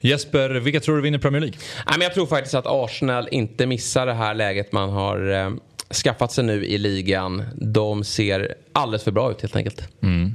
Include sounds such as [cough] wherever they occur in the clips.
Jesper, vilka tror du vinner Premier League? Nej, men jag tror faktiskt att Arsenal inte missar det här läget man har eh, skaffat sig nu i ligan. De ser alldeles för bra ut helt enkelt. Mm.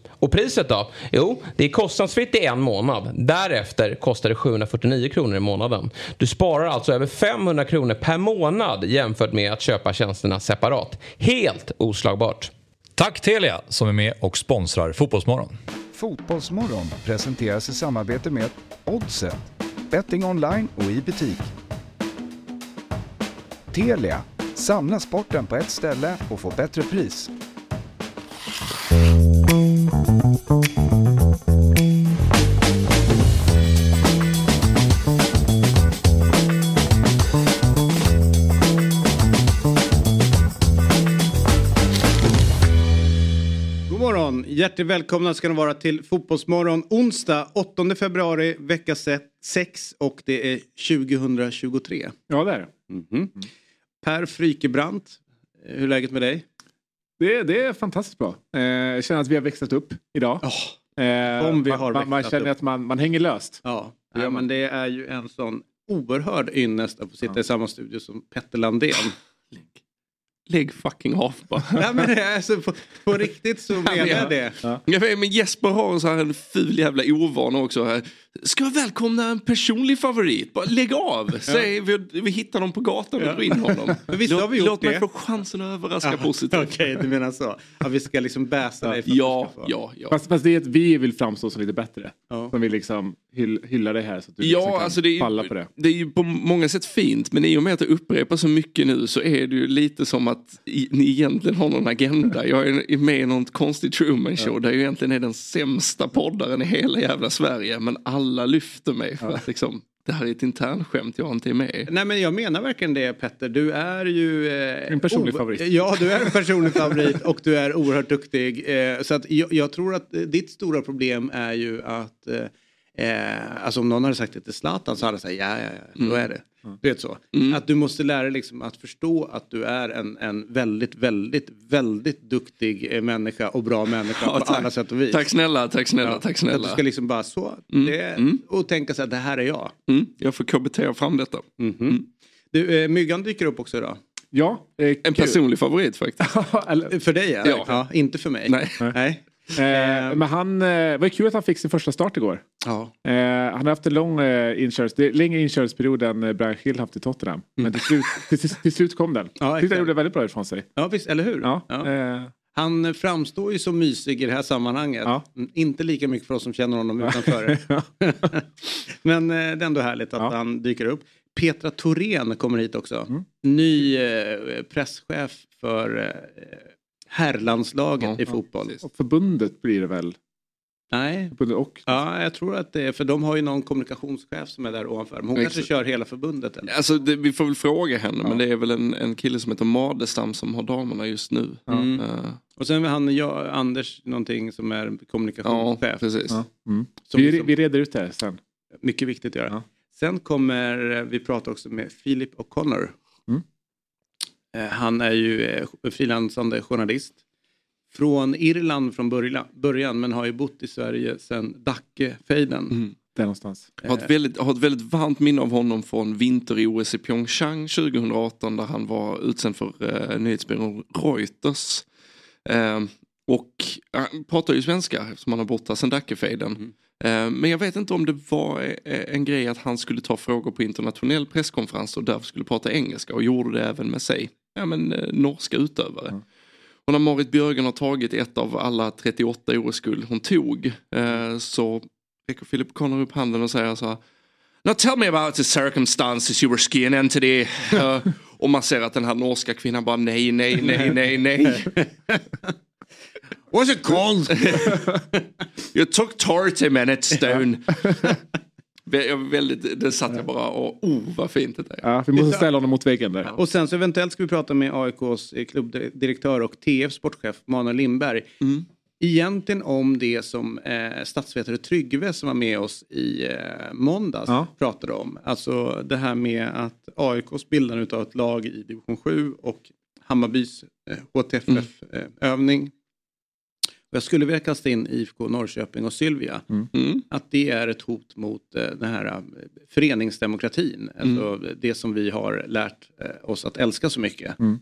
Och priset då? Jo, det är kostnadsfritt i en månad. Därefter kostar det 749 kronor i månaden. Du sparar alltså över 500 kronor per månad jämfört med att köpa tjänsterna separat. Helt oslagbart. Tack Telia som är med och sponsrar Fotbollsmorgon. Fotbollsmorgon presenteras i samarbete med Oddset, betting online och i butik. Telia, samla sporten på ett ställe och få bättre pris. Hjärtligt välkomna ska ni vara till Fotbollsmorgon onsdag 8 februari vecka 6 och det är 2023. Ja det är det. Mm -hmm. Per Frykebrant, hur är läget med dig? Det, det är fantastiskt bra. Eh, jag känner att vi har växlat upp idag. Oh, eh, om vi har man, man känner upp. att man, man hänger löst. Ja, ja men det är ju en sån oerhörd ynnest att få sitta ja. i samma studio som Petter Landén. [laughs] Lägg fucking av bara. [laughs] Ja, men alltså, på, på riktigt så menar jag det. Ja. Vet, men Jesper har så här en ful jävla ovana också. Här. Ska jag välkomna en personlig favorit? Bara lägg av! Säg, vi, vi hittar dem på gatan och ja. in honom. Men visst har vi gjort Låt det? mig få chansen att överraska ja, positivt. [laughs] Okej, okay, du menar så. Ja, vi ska liksom bäsa dig för ja, att ja, ja. Fast, fast det är att vi vill framstå som lite bättre. Ja. Som vill liksom hylla dig här så att du ja, liksom kan alltså det är, falla på det. Det är ju på många sätt fint men i och med att det upprepar så mycket nu så är det ju lite som att ni egentligen har någon agenda. Jag är med i något konstigt Truman show ja. där jag egentligen är den sämsta poddaren i hela jävla Sverige men alla lyfter mig för ja. att liksom det här är ett internskämt jag inte är med i. Nej men jag menar verkligen det Petter. Du är ju... Eh, en personlig favorit. Ja, du är en [laughs] personlig favorit och du är oerhört duktig. Eh, så att jag, jag, tror att ditt stora problem är ju att eh, Eh, alltså om någon hade sagt det till Zlatan så hade jag sagt ja, ja, ja, mm. då är det. Mm. Du vet så. Mm. Att du måste lära dig liksom att förstå att du är en, en väldigt, väldigt, väldigt duktig eh, människa och bra människa [laughs] ja, på tack. alla sätt och vis. Tack snälla, tack snälla, ja, tack snälla. Att du ska liksom bara så, mm. det, mm. och tänka sig att det här är jag. Mm. Jag får KBT fram detta. -hmm. Du, eh, Myggan dyker upp också idag. Ja, eh, en personlig favorit faktiskt. [laughs] för dig ja. ja. ja. inte för mig. Nej. Nej. Eh, men han, eh, var kul att han fick sin första start igår. Ja. Eh, han har haft en lång eh, inkörsperiod, längre inkörsperiod än eh, Brian Hill haft i Tottenham. Mm. Men till slut, till, till, till slut kom den. Ja, han gjorde väldigt bra ifrån sig. Ja visst, eller hur? Ja. ja. Han framstår ju som mysig i det här sammanhanget. Ja. Mm, inte lika mycket för oss som känner honom utanför. [laughs] [laughs] Men det är ändå härligt att han dyker upp. Petra Thorén kommer hit också. Mm. Ny presschef för herrlandslaget ja, i fotboll. Ja, och förbundet blir det väl? Nej. Förbundet och? Ja, jag tror att det är, för de har ju någon kommunikationschef som är där ovanför. Men hon Exakt. kanske kör hela förbundet. Eller? Alltså, det, vi får väl fråga henne, ja. men det är väl en, en kille som heter Madestam som har damerna just nu. Mm. Uh. Och sen har han jag, Anders någonting som är kommunikationschef. Ja, precis. Ja. Mm. Vi, liksom, vi reder ut det sen. Mycket viktigt att göra. Sen kommer vi prata också med Philip O'Connor. Eh, han är ju eh, frilansande journalist. Från Irland från början men har ju bott i Sverige sedan Dacke-fejden. Mm. Där någonstans. Jag har ett, väldigt, har ett väldigt varmt minne av honom från vinter-OS i Pyeongchang 2018 där han var utsänd för eh, nyhetsbyrån Reuters. Eh, och han pratar ju svenska eftersom han har bott här sedan Dackefejden. Mm. Eh, men jag vet inte om det var eh, en grej att han skulle ta frågor på internationell presskonferens och därför skulle prata engelska och gjorde det även med sig. Ja men eh, norska utövare. Mm. Och när Marit Björgen har tagit ett av alla 38 OS-guld hon tog så räcker Philip Connor upp handen och säger så här Now tell me about the circumstances you were skiing in today. [laughs] Uh, och man ser att den här norska kvinnan bara nej, nej, nej, nej, nej. [laughs] What's it called? [laughs] you took 30 minutes down. Väldigt, det satt jag bara och oh vad fint det är. Ja, vi måste ställa honom mot väggen där. Och sen så eventuellt ska vi prata med AIKs klubbdirektör och TF sportchef Manuel Lindberg. Mm. Egentligen om det som eh, statsvetare Tryggve som var med oss i eh, måndags ja. pratade om. Alltså det här med att AIKs bildande av ett lag i division 7 och Hammarbys eh, HTFF-övning mm. Jag skulle vilja kasta in IFK Norrköping och Sylvia. Mm. mm. Att det är ett hot mot eh, den här eh, föreningsdemokratin. Alltså mm. det som vi har lärt eh, oss att älska så mycket. Mm.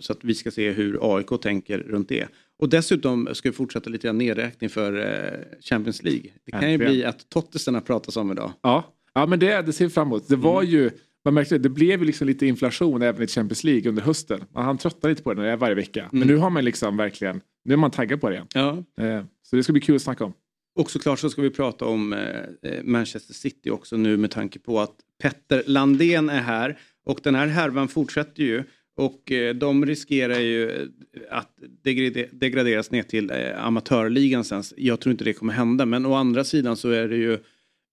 Så att vi ska se hur AIK tänker runt det. Och dessutom ska vi fortsätta lite grann nedräkning för Champions League. Det kan ju bli att Tottesen pratas om idag. Ja, ja men det, det ser vi fram emot. Det var mm. ju man märkte det, det blev ju liksom lite inflation även i Champions League under hösten. Man han tröttnar lite på det varje vecka. Men nu har man liksom verkligen nu är man taggad på det igen. Ja. Eh, så det ska bli kul att snacka om. Och såklart så ska vi prata om eh, eh, Manchester City också nu med tanke på att Petter Landén är här. Och den här härvan fortsätter ju. Och de riskerar ju att degraderas ner till amatörligan sen. Jag tror inte det kommer hända men å andra sidan så är det ju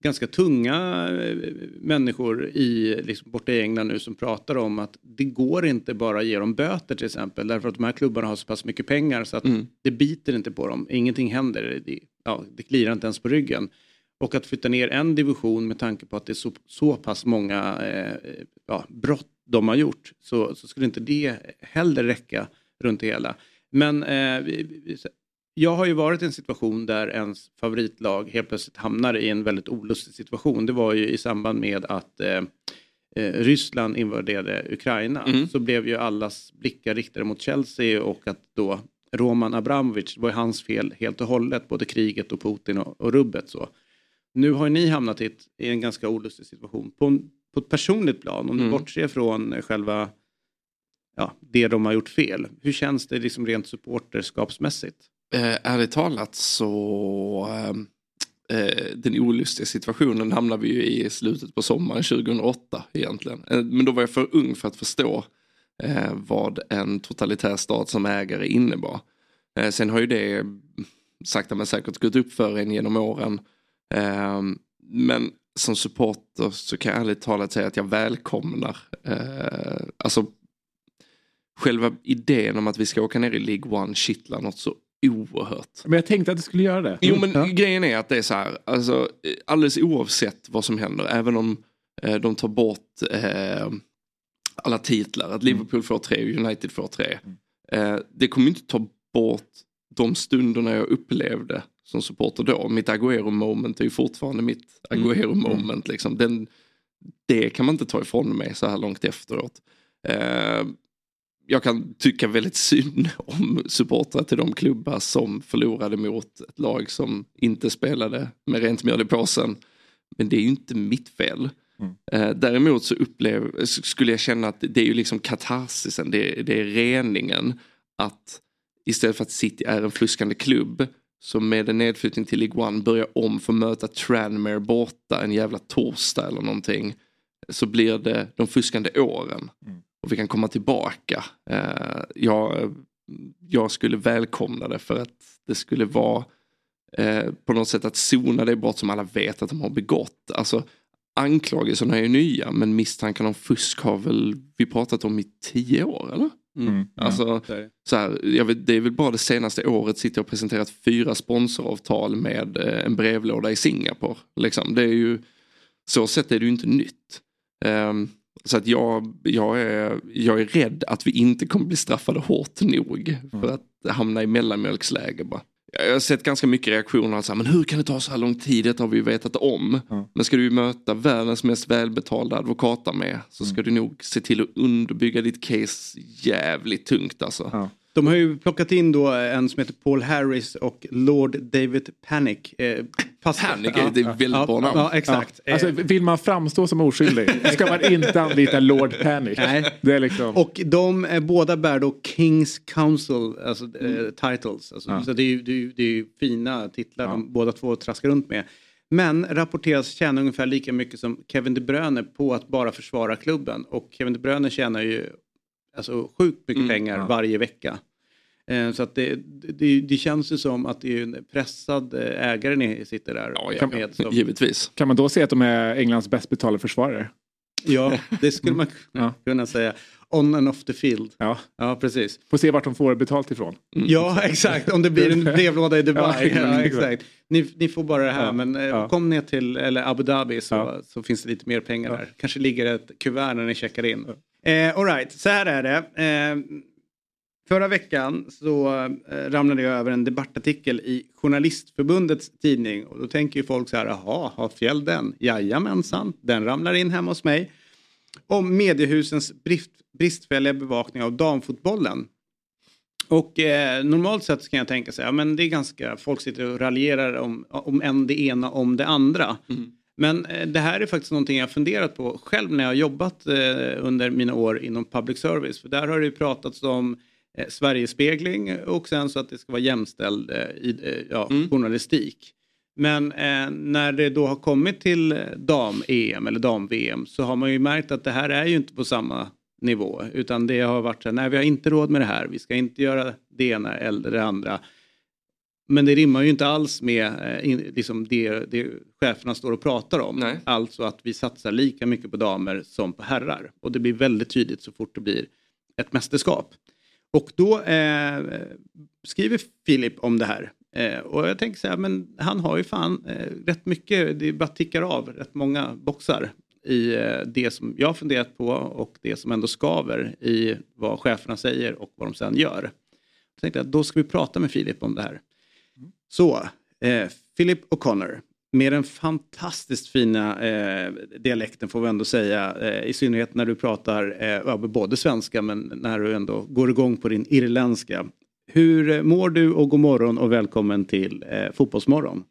ganska tunga eh, människor i, liksom, borta i England nu som pratar om att det går inte bara att ge dem böter till exempel därför att de här klubbarna har så pass mycket pengar så att mm. det biter inte på dem. Ingenting händer. Det, ja, det klirar inte ens på ryggen. Och att flytta ner en division med tanke på att det är så, så pass många eh, ja, brott de har gjort så, så skulle inte det heller räcka runt det hela. Men eh, jag har ju varit i en situation där ens favoritlag helt plötsligt hamnar i en väldigt olustig situation. Det var ju i samband med att eh, eh, Ryssland invaderade Ukraina. Mm. Så blev ju allas blickar riktade mot Chelsea och att då Roman Abramovic, det var ju hans fel helt och hållet, både kriget och Putin och, och rubbet. Så. Nu har ni hamnat i, ett, i en ganska olustig situation på, på ett personligt plan, om du mm. bortser från själva ja, det de har gjort fel. Hur känns det liksom rent supporterskapsmässigt? Eh, ärligt talat så eh, eh, den olustiga situationen hamnade vi ju i slutet på sommaren 2008 egentligen. Eh, men då var jag för ung för att förstå eh, vad en totalitär stat som ägare innebar. Eh, sen har ju det sakta men säkert gått upp för en genom åren. Eh, men som supporter så kan jag ärligt talat säga att jag välkomnar eh, alltså själva idén om att vi ska åka ner i League One kittlar något så oerhört. Men jag tänkte att det skulle göra det. Jo men ja. grejen är att det är så här, alltså, alldeles oavsett vad som händer, även om eh, de tar bort eh, alla titlar, att mm. Liverpool får tre och United får tre. Eh, det kommer inte ta bort de stunderna jag upplevde som supporter då. Mitt Agüero moment är ju fortfarande mitt mm. Agüero moment. Liksom. Den, det kan man inte ta ifrån mig så här långt efteråt. Eh, jag kan tycka väldigt synd [laughs] om supportrar till de klubbar som förlorade mot ett lag som inte spelade med rent mjöl i påsen. Men det är ju inte mitt fel. Mm. Eh, däremot så upplev, skulle jag känna att det är ju liksom katarsisen, det, det är reningen. Att istället för att City är en fluskande klubb som med en nedflyttning till League One börjar om för att möta Tranmere borta en jävla torsdag eller någonting. Så blir det de fuskande åren. Mm och vi kan komma tillbaka. Eh, jag, jag skulle välkomna det för att det skulle vara eh, på något sätt att sona det brott som alla vet att de har begått. Alltså anklagelserna är ju nya men misstanken om fusk har väl vi pratat om i tio år eller? Mm. mm. Alltså, så här, jag vet, det är väl bara det senaste året sitter jag och presenterat fyra sponsoravtal med eh, en brevlåda i Singapore. Liksom. Det är ju, så sett är det ju inte nytt. Um, så att jag, jag, är, jag är rädd att vi inte kommer bli straffade hårt nog för mm. att hamna i mellanmjölksläge. Bara. Jag har sett ganska mycket reaktioner, alltså, men hur kan det ta så här lång tid? Det har vi ju vetat om. Ja. Men ska du möta världens mest välbetalda advokater med så ska du nog se till att underbygga ditt case jävligt tungt alltså. De har ju plockat in då en som heter Paul Harris och Lord David Panic. Eh, fast- Panic är väldigt ja, bra namn. Ja, exakt. Ja. Alltså, Eh, vill man framstå som oskyldig [laughs] ska man inte anlita Lord Panic. Nej. Det är liksom... Och de eh, båda bär då Kings Council, alltså eh, titles. Alltså, Ja. Så det är, ju, det, är ju, det är ju fina titlar de båda två traskar runt med. Men rapporteras tjäna ungefär lika mycket som Kevin De Bruyne på att bara försvara klubben. Och Kevin De Bruyne tjänar ju alltså, sjukt mycket pengar varje vecka. Eh, Så att det, det, det känns ju som att det är en pressad eh, ägare ni sitter där Ja, ja, med. Som, givetvis. Kan man då säga att de är Englands bäst betalda försvarare? ja, det skulle man [laughs] Ja. kunna säga. On and off the field. Ja. Ja, precis. Får se vart de får betalt ifrån. Ja, exakt. Om det blir en [laughs] brevlåda i Dubai. Ja, [laughs] ja, exakt. Ni, ni får bara det här, Ja, men eh, ja. kom ner till eller Abu Dhabi så, Ja. så finns det lite mer pengar där. Kanske ligger ett kuvert när ni checkar in. Eh, all right, så här är det. Eh, förra veckan så eh, ramlade jag över en debattartikel i Journalistförbundets tidning. Och då tänker ju folk så här, jaha, har Fjäll den? Jajamensan, den ramlar in hemma hos mig. Om mediehusens brist, bristfälliga bevakning av damfotbollen. Och eh, normalt sett så kan jag tänka sig, ja men det är ganska, folk sitter och raljerar om, om en det ena om det andra. Mm. Men eh, det här är faktiskt någonting jag har funderat på själv när jag har jobbat eh, under mina år inom public service. För där har det ju pratats om eh, Sverigespegling och sen så att det ska vara jämställd i, ja, journalistik. Men eh, när det då har kommit till dam-EM eller dam-VM så har man ju märkt att det här är ju inte på samma nivå. Utan det har varit så här, nej vi har inte råd med det här, vi ska inte göra det ena eller det andra. Men det rimmar ju inte alls med eh, in, liksom det, det cheferna står och pratar om. Nej. Alltså att vi satsar lika mycket på damer som på herrar. Och det blir väldigt tydligt så fort det blir ett mästerskap. Och då eh, skriver Filip om det här. Eh, och jag tänker så här, men han har ju fan eh, rätt mycket, det bara tickar av rätt många boxar i eh, det som jag funderat på och det som ändå skaver i vad cheferna säger och vad de sen gör. Jag tänkte att då ska vi prata med Filip om det här. Så, eh, Philip O'Connor. Med den fantastiskt fina eh, dialekten får vi ändå säga. Eh, I synnerhet när du pratar eh, både svenska men när du ändå går igång på din irländska. Hur eh, mår du och god morgon och välkommen till eh, Fotbollsmorgon.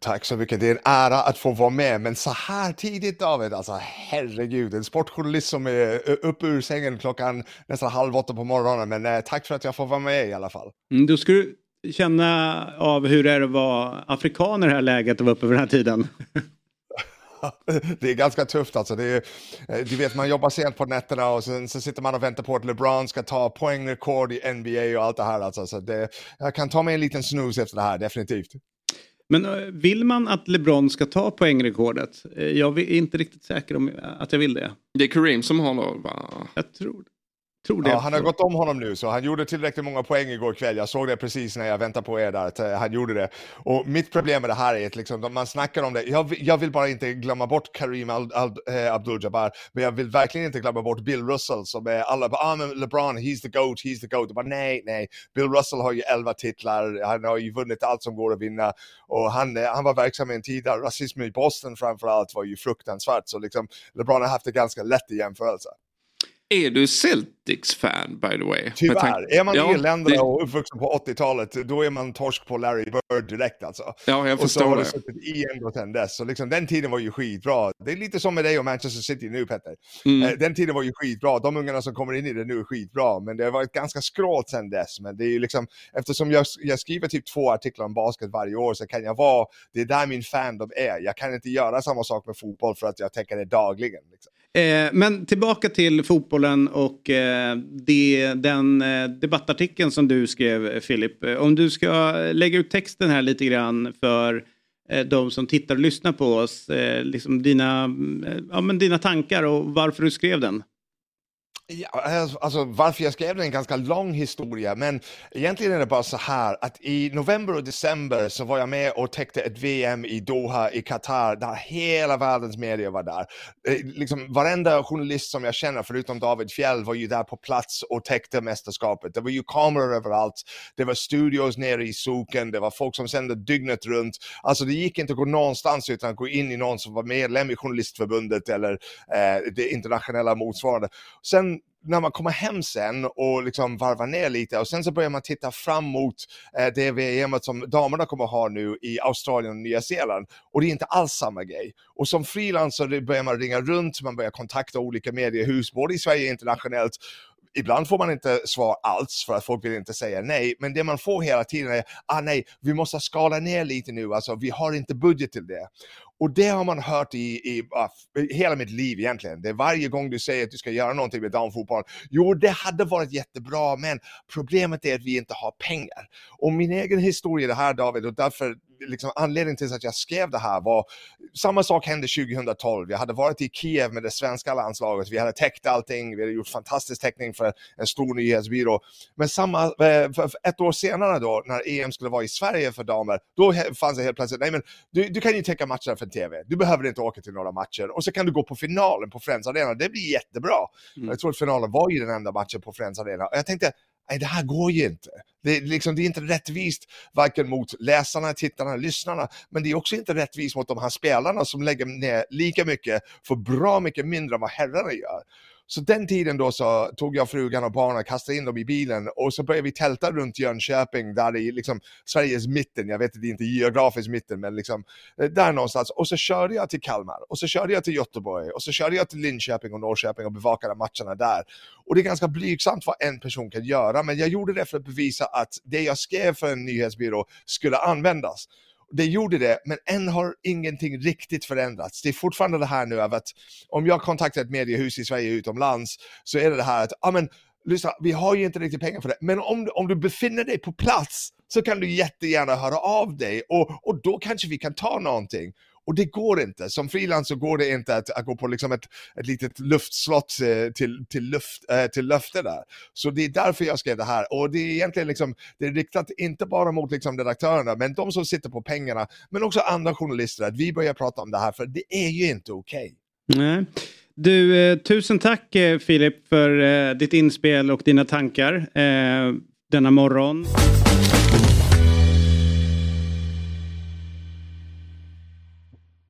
Tack så mycket. Det är en ära att få vara med. Men så här tidigt David, alltså herregud. En sportjournalist som är uppe ur sängen klockan nästan halv åtta på morgonen. Men eh, tack för att jag får vara med i alla fall. Mm, då ska du känna av hur det är att vara afrikan i det här läget och vara uppe vid den här tiden. [laughs] det är ganska tufft alltså. Det är, eh, du vet, man jobbar sent på nätterna och sen så sitter man och väntar på att LeBron ska ta poängrekord i NBA och allt det här. Alltså. Så det, jag kan ta mig en liten snus efter det här, definitivt. Men eh, vill man att LeBron ska ta poängrekordet? Eh, Jag är inte riktigt säker om att jag vill det. Det är Kareem som har då, va? Jag tror, tror det. Ja, han har gått om honom nu, så han gjorde tillräckligt många poäng igår kväll. Jag såg det precis när jag väntade på er där, att eh, han gjorde det. Och mitt problem med det här är att liksom, man snackar om det. Jag, vill- jag vill bara inte glömma bort Al, eh, Abdul-Jabbar, men jag vill verkligen inte glömma bort Bill Russell som är alla bara, ah, men LeBron, he's the GOAT, he's the GOAT. Jag bara, nej, nej. Bill Russell har ju 11 titlar, han har ju vunnit allt som går att vinna. Och han, eh, han var verksam i en tid där rasism i Boston framförallt var ju fruktansvärt. Så liksom, LeBron har haft det ganska lätt i jämförelse. Är du Celtics-fan by the way? Tyvärr. Är man Ja, irländare det- och uppvuxen på 80-talet, då är man torsk på Larry Bird direkt alltså. Ja, jag och så förstår har det. det suttit i ändå sedan dess. Så liksom, den tiden var ju skitbra. Det är lite som med dig och Manchester City nu Petter. Mm. Eh, Den tiden var ju skitbra. De ungarna som kommer in i det nu är skitbra. Men det har varit ganska skrålt sedan dess. Men det är ju liksom, eftersom jag, jag skriver typ två artiklar om basket varje år så kan jag vara, det är där min fandom är. Jag kan inte göra samma sak med fotboll för att jag tänker det dagligen. Liksom. Eh, men tillbaka till fotbollen och eh, det, den eh, debattartikeln som du skrev, Filip. Om du ska lägga ut texten här lite grann för eh, de som tittar och lyssnar på oss. Eh, liksom dina, eh, ja, men dina tankar och varför du skrev den. Ja, alltså, alltså varför jag skrev den är en ganska lång historia, men egentligen är det bara så här att i november och december så var jag med och täckte ett VM i Doha i Qatar där hela världens media var där. Eh, liksom varenda journalist som jag känner förutom David Fjell var ju där på plats och täckte mästerskapet. Det var ju kameror överallt, det var studios nere i soken, det var folk som sände dygnet runt. Alltså det gick inte att gå någonstans utan att gå in i någon som var medlem i Journalistförbundet eller eh, det internationella motsvarande. Sen när man kommer hem sen och liksom varvar ner lite och sen så börjar man titta fram mot eh, det VM som damerna kommer ha nu i Australien och Nya Zeeland och det är inte alls samma grej. Och som frilansare börjar man ringa runt, man börjar kontakta olika mediehus, både i Sverige och internationellt Ibland får man inte svar alls för att folk vill inte säga nej, men det man får hela tiden är ah nej, vi måste skala ner lite nu, alltså vi har inte budget till det. Och det har man hört i, i ah, i, hela mitt liv egentligen. Det är varje gång du säger att du ska göra någonting med damfotboll. Jo, det hade varit jättebra, men problemet är att vi inte har pengar. Och min egen historia i det här David, och därför liksom, anledningen till att jag skrev det här var samma sak hände 2012. Jag hade varit i Kiev med det svenska landslaget. Vi hade täckt allting. Vi hade gjort fantastisk täckning för en stor nyhetsbyrå. Men samma, eh, ett år senare då, när EM skulle vara i Sverige för damer, då fanns det helt plötsligt, nej men du, du kan ju täcka matcherna för TV. Du behöver inte åka till några matcher. Och så kan du gå på finalen på Friends Arena. Det blir jättebra. Mm. Jag tror att finalen var ju den enda matchen på Friends Arena. Och jag tänkte, nej det här går ju inte. Det, är liksom, det är inte rättvist varken mot läsarna, tittarna, lyssnarna, men det är också inte rättvist mot de här spelarna som lägger ner lika mycket för bra mycket mindre än vad herrarna gör. Så den tiden då så tog jag frugan och barnen, kastade in dem i bilen och så började vi tälta runt Jönköping, där i liksom Sveriges mitten, jag vet att det är inte geografiskt mitten, men liksom eh, där någonstans. Och så körde jag till Kalmar, och så körde jag till Göteborg, och så körde jag till Linköping och Norrköping och bevakade matcherna där. Och det är ganska blygsamt vad en person kan göra, men jag gjorde det för att bevisa att det jag skrev för en nyhetsbyrå skulle användas det gjorde det, men än har ingenting riktigt förändrats. Det är fortfarande det här nu av att om jag kontaktar ett mediehus i Sverige utomlands så är det det här att, ja men lyssna, vi har ju inte riktigt pengar för det, men om, om du befinner dig på plats så kan du jättegärna höra av dig och, och då kanske vi kan ta någonting. Och det går inte. Som frilans så går det inte att, att gå på liksom ett, ett litet luftslott eh, till, till, luft, eh, till löfte där. Så det är därför jag skrev det här. Och det är egentligen liksom, det är riktat inte bara mot liksom redaktörerna, men de som sitter på pengarna, men också andra journalister, att vi börjar prata om det här, för det är ju inte okej. Okay. Nej. Du, eh, tusen tack Filip för ditt inspel och dina tankar denna morgon.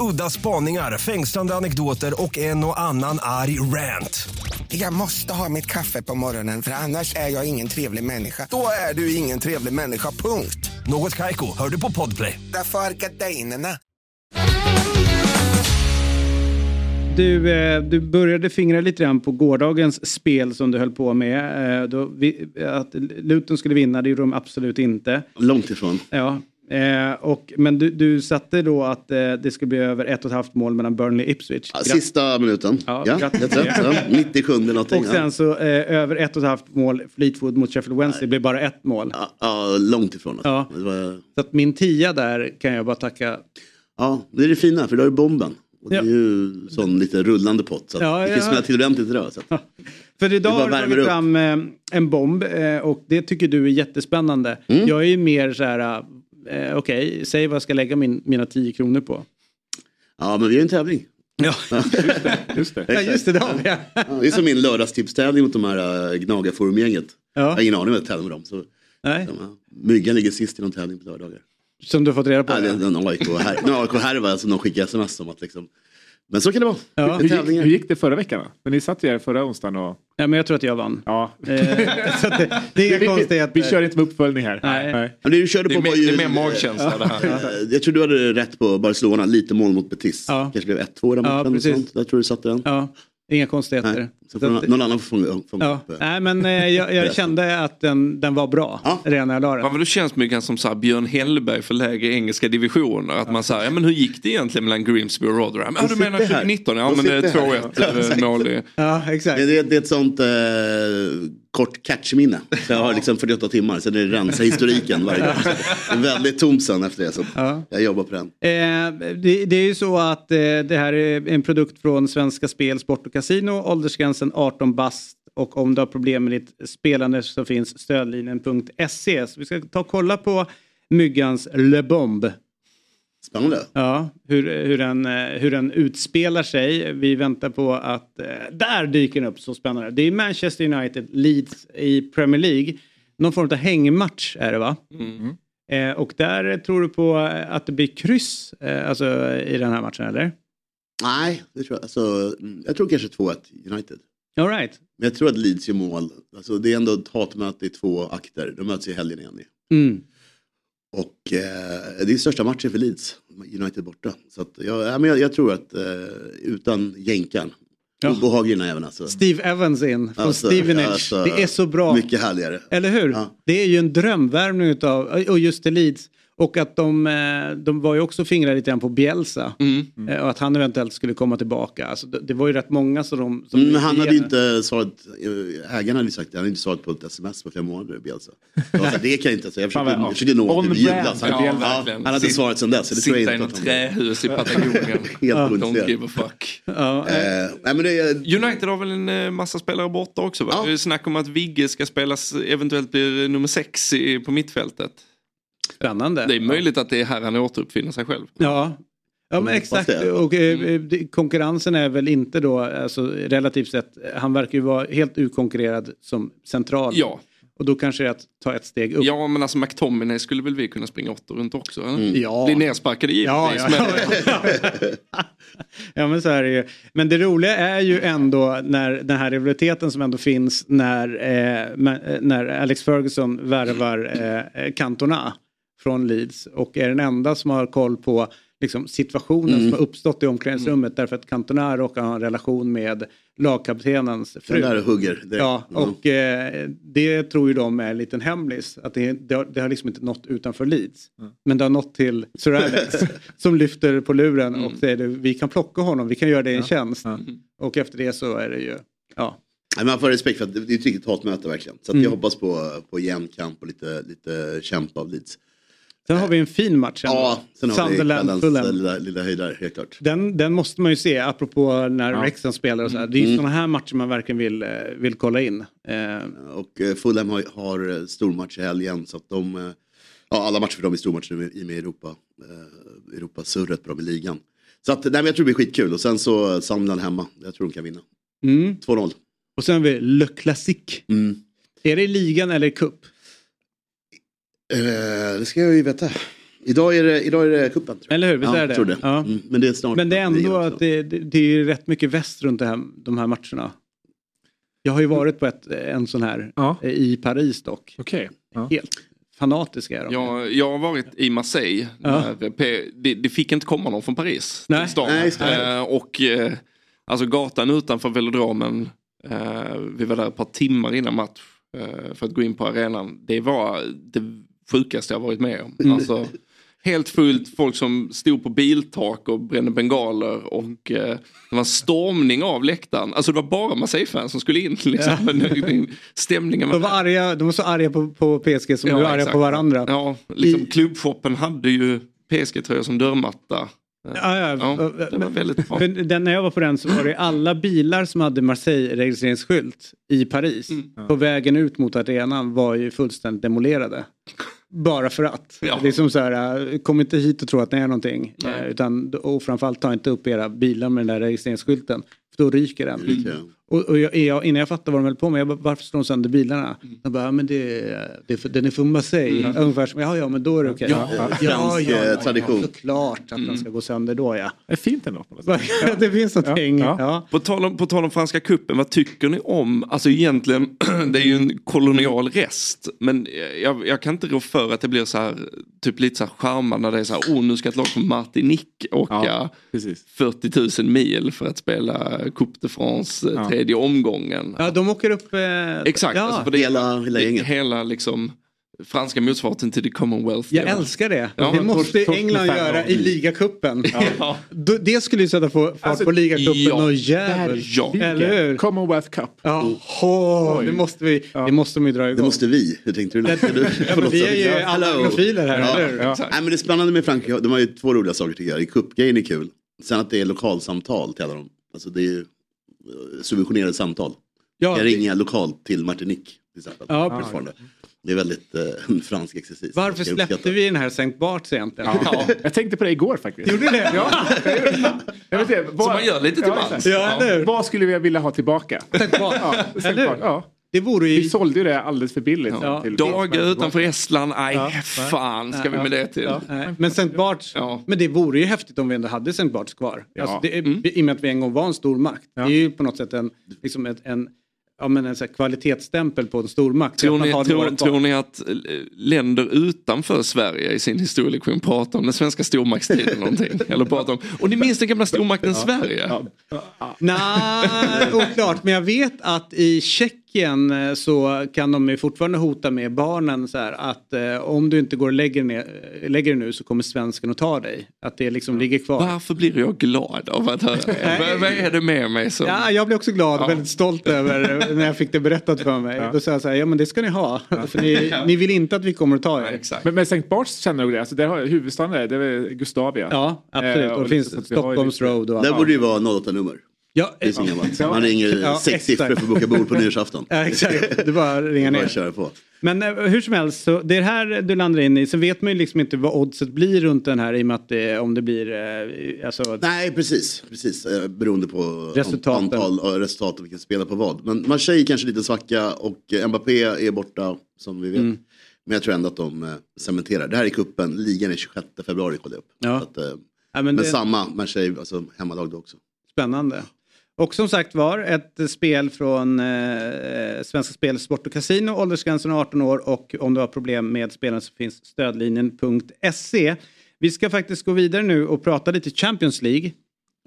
Udda spaningar, fängslande anekdoter och en och annan arg rant. Jag måste ha mitt kaffe på morgonen för annars är jag ingen trevlig människa. Då är du ingen trevlig människa, punkt. Något Kaiko, hör du på Podplay. Därför är gardinerna. Du, eh, du började fingra lite grann på gårdagens spel som du höll på med. Eh, då vi, att Luton skulle vinna, det gjorde de absolut inte. Långt ifrån. Ja. Eh, och, men du, du satte då att eh, det skulle bli över ett och ett halvt mål mellan Burnley och Ipswich. Ja, sista minuten. Ja, ja, rätt, ja, 97 någonting. Och sen så eh, över ett och ett halvt mål Fleetwood mot Sheffield Wednesday Nej. blev bara ett mål. Ja, ja långt ifrån. Alltså. Ja. Var... Så att min tia där kan jag bara tacka. Ja, det är det fina för då är bomben. Och det är ju sån lite rullande pott. Så ja, det kan smälla till ordentligt idag. Så. [laughs] För idag har du tagit fram eh, en bomb eh, och det tycker du är jättespännande. Mm. Jag är ju mer så här, eh, okej, okay, säg vad jag ska lägga min, mina 10 kronor på. Ja, men vi har en tävling. Ja, [laughs] just det. ja, just det, det, ja. ja, det är som min lördagstipstävling mot de här uh, Gnagarforumgänget. Ja. Jag har ingen aning om jag tävlar med dem. Så, Nej. De, uh, myggan ligger sist i någon tävling på lördagar. Som du har fått reda på? Ja, det är en AIK-härva som de skickar sms om att liksom men så kan det vara. Ja. Hur, gick, hur, gick, det förra veckan? För ni satt ju här förra onsdagen och... Ja, men jag tror att jag vann. Ja. Eh, det, det, är vi, konstigt. Vi, vi kör inte med uppföljning här. Nej. Nej. Men det, du körde det, på är, ju, det är mer magkänsla ja. det här. [laughs] Jag tror du hade rätt på Barcelona, lite mål mot Betis. Ja. Kanske blev 1-2 ja, matchen. Ja, Där tror du satte den. Ja. Inga konstigheter. Nej, så får någon, någon annan fånga, fånga ja. upp. eh, Nej, men eh, jag, jag kände att den, den var bra redan när jag la den. Ja, men det känns mycket som så här, Björn Hellberg för lägre engelska divisioner. Att man säger, ja men hur gick det egentligen mellan Grimsby och Rotherham? Ja du menar här. 2019? Ja men det är sitter här. 2-1 [laughs] Ja, eh, exakt. mål. Ja, exakt. Det, det, det är ett sånt eh, kort catchminne. Jag har liksom 48 timmar, sen är det rensa historiken varje gång. Det är väldigt tomt sen efter det. Så Jag jobbar på den. Eh, det, det är ju så att eh, det här är en produkt från Svenska Spel, Sport och Casino. Åldersgränsen 18 bast. Och om du har problem med ditt spelande så finns stödlinjen.se. Så vi ska ta och kolla på Myggans Le Bombe. Spännande. Ja, hur, hur, den, eh, hur den utspelar sig. Vi väntar på att... Eh, där dyker den upp, så spännande. Det är Manchester United, Leeds i Premier League. Någon form av hängmatch är det va? Eh, och där tror du på att det blir kryss eh, alltså, i den här matchen eller? Nej, det tror jag. Alltså, mm, jag tror kanske 2-1 United. All right. Men jag tror att Leeds gör mål. Alltså, det är ändå ett hatmöte i två akter. De möts i helgen igen. Mm. Och eh, det är största matchen för Leeds. United borta. Så att, jag, ja, men jag, jag tror att eh, utan jänkan. Ja. Obehaglig jäveln alltså. Steve Evans in från Alltså, Stevenage. alltså, det är så bra. Mycket härligare. Eller hur? Det är ju en drömvärmning utav, och just det Leeds. Och att de, eh, de var ju också fingrade lite grann på Bielsa. Mm. Eh, Och att han eventuellt skulle komma tillbaka. Alltså, det, det var ju rätt många som de... Som Mm, men han hade ju inte svarat, eh, ägarna hade ju sagt det, han hade inte svarat på ett sms på flera månader, Bielsa. Jag det kan jag inte säga, jag försökte, jag försökte nå Bielsa. ja, han hade Sitt- svarat sen dess. så Det tror jag Sitta i inte något trähus i Patagonien. [laughs] Helt Don't give a fuck. Ja, nej, men det United har väl en massa spelare borta också va? Det är snack om att Vigge ska spelas, eventuellt blir nummer sex i, på mittfältet. Spännande. Det är möjligt att det är här han återuppfinner sig själv. Ja. Ja men exakt det. och eh, det- konkurrensen är väl inte då alltså, relativt sett, han verkar ju vara helt utkonkurrerad som central. Ja. Och då kanske det är att ta ett steg upp. Ja men alltså McTominay skulle väl vi kunna springa åtta runt också? Eller? Mm. Ja. Bli nersparkade givetvis. Ja, ja, men... [laughs] Ja men så är det ju. Men det roliga är ju ändå när den här rivaliteten som ändå finns när, eh, eh, när Alex Ferguson värvar eh, eh, Cantona från Leeds och är den enda som har koll på liksom, situationen Mm. som har uppstått i omklädningsrummet därför att Cantona råkar ha en relation med lagkaptenens fru. Den där hugger direkt. Ja, Ja. och eh, det tror ju de är en liten hemlis. Att det, det, har, det har liksom inte nått utanför Leeds. Men det har nått till Sir Alex [laughs] som lyfter på luren och säger du, vi kan plocka honom, vi kan göra det en tjänst. Och efter det så är det ju, ja. Nej, man får respekt för att det det är ett riktigt hatmöte verkligen. Så Mm. jag hoppas på, på jämn kamp och lite, lite kämp av Leeds. Sen har vi en fin match ändå. Ja, sen har vi kvällens Fulham. lilla, lilla höjdare, helt klart. Den, den måste man ju se, apropå när Ja. Wrexham spelar och så här. Det är ju Mm. sådana här matcher man verkligen vill, eh, vill kolla in. Eh, Och eh, Fulham har, har stormatch i helgen så att de, ja alla matcher för dem är stormatcher nu i och med Europa, Europasurret på dem i ligan. Så att, nej, men jag tror det blir skitkul och sen så Sunderland hemma, jag tror de kan vinna. mm. 2-0. Och sen har vi Le Classique. Mm. Är det i ligan eller i cup? Eh, det ska jag ju veta. Idag är det, idag är det jag. Eller hur, visst ja, är det? Tror det. Ja. Mm, men det är snart. Men det är ändå att det, det, det är ju rätt mycket väst runt det här, de här matcherna. Jag har ju varit på ett, en sån här eh, i Paris dock. Okej. Helt fanatiska är de. Jag, jag har varit i Marseille. Ja. Det, det fick inte komma någon från Paris Nej. till stan. Nej. Eh, och eh, alltså gatan utanför velodromen. Eh, vi var där ett par timmar innan match. Eh, för att gå in på arenan. Det var det sjukaste jag varit med om. Mm. Alltså, helt fullt, folk som stod på biltak och brände bengaler och eh, det var en stormning av läktaren. Alltså det var bara Marseille-fans som skulle in. [laughs] Liksom. Ja. Men, stämningen De var, arga, de var så arga på, på PSG som Ja, de var arga exakt. på varandra. Ja, liksom klubbshoppen hade ju PSG-tröjor som dörrmatta. Ja, ja. det var väldigt bra. [laughs] Den, när jag var på den så var det alla bilar som hade Marseille-registreringsskylt i Paris Mm. på vägen ut mot arenan var ju fullständigt demolerade. Bara för att. Ja. Det är som så här, äh, kom inte hit och tro att det är någonting. Nej. Eh, Utan, och framförallt ta inte upp era bilar med den där registreringsskylten. För då ryker den. Den. Och, och jag, jag, innan jag fattade vad de höll på med, jag bara, varför slår de sönder bilarna? De bara, ja, men det, det den är för Marseille. Ungefär som, ja ja men då är det okej. Ja, ja, fransk, eh, tradition. Såklart att den ska gå sönder då ja. Det är fint ändå. [laughs] det finns någonting. Ja, Ja. På tal, om, på tal om franska kuppen, vad tycker ni om, alltså egentligen, [clears throat] det är ju en kolonial rest, men jag, jag kan inte rå för att det blir så här, typ lite så här charmar när det är så här, oh nu ska ett lag som Martinique åka Ja, precis. 40 000 mil för att spela Coupe de France Ja. Tredje omgången. Ja, de åker upp... Eh, Exakt, Ja. alltså för det, Hela, hela gänget. hela liksom franska motsvarigheten till the Commonwealth. Jag älskar det. Ja, det måste torsk- England göra i ligacupen. Ja. Det skulle ju sätta få fart Alltså, på ligacupen ja. och. Ja. Eller hur? Commonwealth Cup. Ja, åh, det måste vi, det måste de ju dra igång. Det måste vi. Hur tänkte du? Ja, ja, vi är ju alla anglofiler här, Ja. eller? Ja. Nej, men det är spännande med Frankrike. De har ju två roliga saker tycker jag. Cupgrejen är kul. Sen att det är lokalsamtal till alla dem. Alltså det är ju subventionerade samtal. Ja, Jag det- ringer lokalt till Martinique till exempel. Ja, precis. Fortfarande. Det är väldigt eh, en fransk exercis. Varför släppte vi den här St. Barts egentligen? Ja. Jag tänkte på det igår faktiskt. Gjorde du det? Ja, [laughs] jag det. Vet inte, vad, Som man gör lite till ja, mans. Ja, hur? Vad skulle vi vilja ha tillbaka? St. Bart. Ja, hur? ja. Det vore Vi ju... sålde ju det alldeles för billigt. Ja. till- Dagar utanför Estland, nej Ja. fan ska vi med det till. Ja. Men St. Barts, Ja. men det vore ju häftigt om vi ändå hade St. Barts kvar. Ja. Alltså det är, I och med att vi en gång var en stor makt. Det är ju på något sätt en, liksom ett, en, ja, men en så här kvalitetsstämpel på en stormakt. Tror ni, tror, tror ni att eh, länder utanför Sverige i sin historielektion pratar om den svenska stormaktstiden någonting? [laughs] Eller pratar om, och ni minns den gamla stormakten Sverige? Nej, oklart. Men jag vet att i Tjeckien eh, så kan de ju fortfarande hota med barnen så här att eh, om du inte går och lägger, ner, eh, lägger dig nu så kommer svensken att ta dig. Att det liksom ligger kvar. Varför blir jag glad av att höra det? Vad- är det med mig som... Ja, jag blev också glad och Ja. väldigt stolt över eh, när jag fick det berättat för mig. Då sa jag så här, ja men det ska ni ha. För ni, ni vill inte att vi kommer att ta er. Exakt. Men, men St. Barts känner nog det. Alltså, där har, huvudstaden är, det är Gustavia. Ja, absolut. Eh, och det och finns liksom Stockholms Road och Där allt. borde ju vara 08-nummer. Ja, Det är så gammalt. Ja. Man ringer Ja, sex siffror för att boka bord på [laughs] nyårsafton. Ja, exakt. Du bara ringa [laughs] Bara ner. köra på. Men eh, hur som helst, så det är här du landar in i. Så vet man ju liksom inte vad oddset blir runt den här i och med att det, om det blir... Eh, alltså, Nej, precis. precis. Eh, Beroende på Resultaten. antal och resultat och vilka spelar på vad. Men Marseille kanske lite svacka och eh, Mbappé är borta som vi vet. Mm. Men jag tror ändå att de eh, cementerar. Det här är kuppen. Ligan är 26 februari kollade jag upp. Ja. Att, eh, ja, men men det, samma Marseille, alltså hemmalag då också. Spännande. Och som sagt var, ett spel från eh, Svenska Spel, Sport och Casino, åldersgränsen 18 år och om du har problem med spelen så finns stödlinjen.se. Vi ska faktiskt gå vidare nu och prata lite Champions League.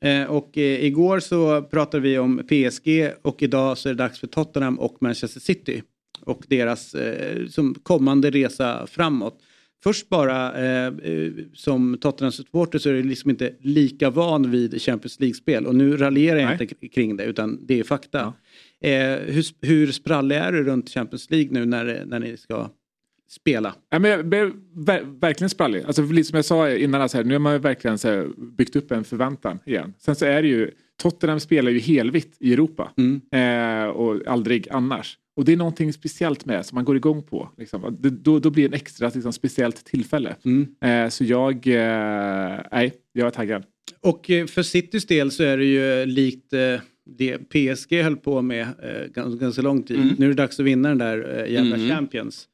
Eh, och eh, igår så pratade vi om PSG och idag så är det dags för Tottenham och Manchester City. Och deras eh, som kommande resa framåt. Först bara eh, eh, som Tottenham-supporter så är du liksom inte lika van vid Champions League-spel. Och nu raljerar jag Nej. inte kring det utan det är fakta. Eh, hur, hur sprallig är du runt Champions League nu när, när ni ska spela? Ja, men jag blev ver- verkligen sprallig. Alltså, lite som jag sa innan, alltså, här, nu har man verkligen så byggt upp en förväntan igen. Sen så är det ju, Tottenham spelar ju helvitt i Europa. Eh, och aldrig annars. Och det är någonting speciellt med det som man går igång på. Liksom. Det, då, då blir det en extra liksom, speciellt tillfälle. Eh, så jag, eh, nej, jag är taggad. Och eh, för Citys del så är det ju likt eh, det PSG höll på med eh, ganska, ganska lång tid. Nu är det dags att vinna den där eh, jävla Champions.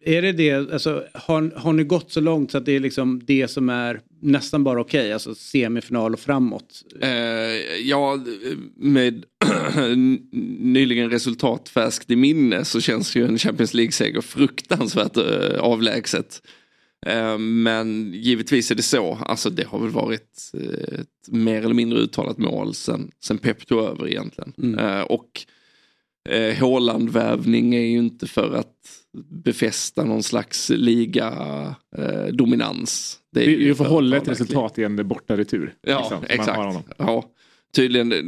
Är det det, alltså, har, har ni gått så långt så att det är liksom det som är nästan bara okej, alltså semifinal och framåt? Eh, ja, med [clears throat] nyligen resultat färskt i minne så känns ju en Champions League-seger fruktansvärt eh, avlägset. Eh, men givetvis är det så, alltså det har väl varit eh, ett mer eller mindre uttalat mål sen, sen Pep tog över egentligen. Eh, och eh, Haaland-vävning är ju inte för att befästa någon slags liga-dominans. Vi, vi får hålla ett ett resultat i en borta retur. Ja, liksom, exakt. Ja, tydligen eh,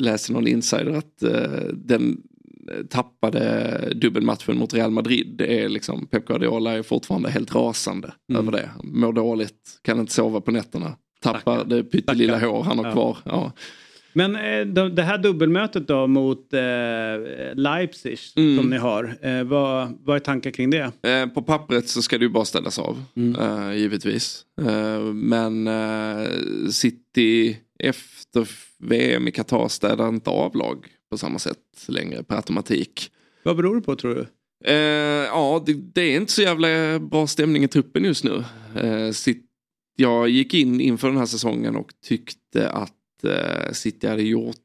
läste någon insider att eh, den eh, tappade dubbelmatchen mot Real Madrid. Det är liksom, Pep Guardiola är fortfarande helt rasande Mm. över det. Mår dåligt, kan inte sova på nätterna. Tappar det pyttelilla Stackarn. hår han har Ja. kvar. Ja. Men eh, de- det här dubbelmötet då mot eh, Leipzig Mm. som ni har, eh, vad, vad är tankar kring det? På pappret så ska det ju bara ställas av, eh, givetvis. Men City efter VM i Qatar städar inte av lag på samma sätt längre per automatik. Vad beror det på tror du? Eh, ja, det, det, är inte så jävla bra stämning i truppen just nu. Eh, sitt, jag gick in inför den här säsongen och tyckte att Eh, City hade gjort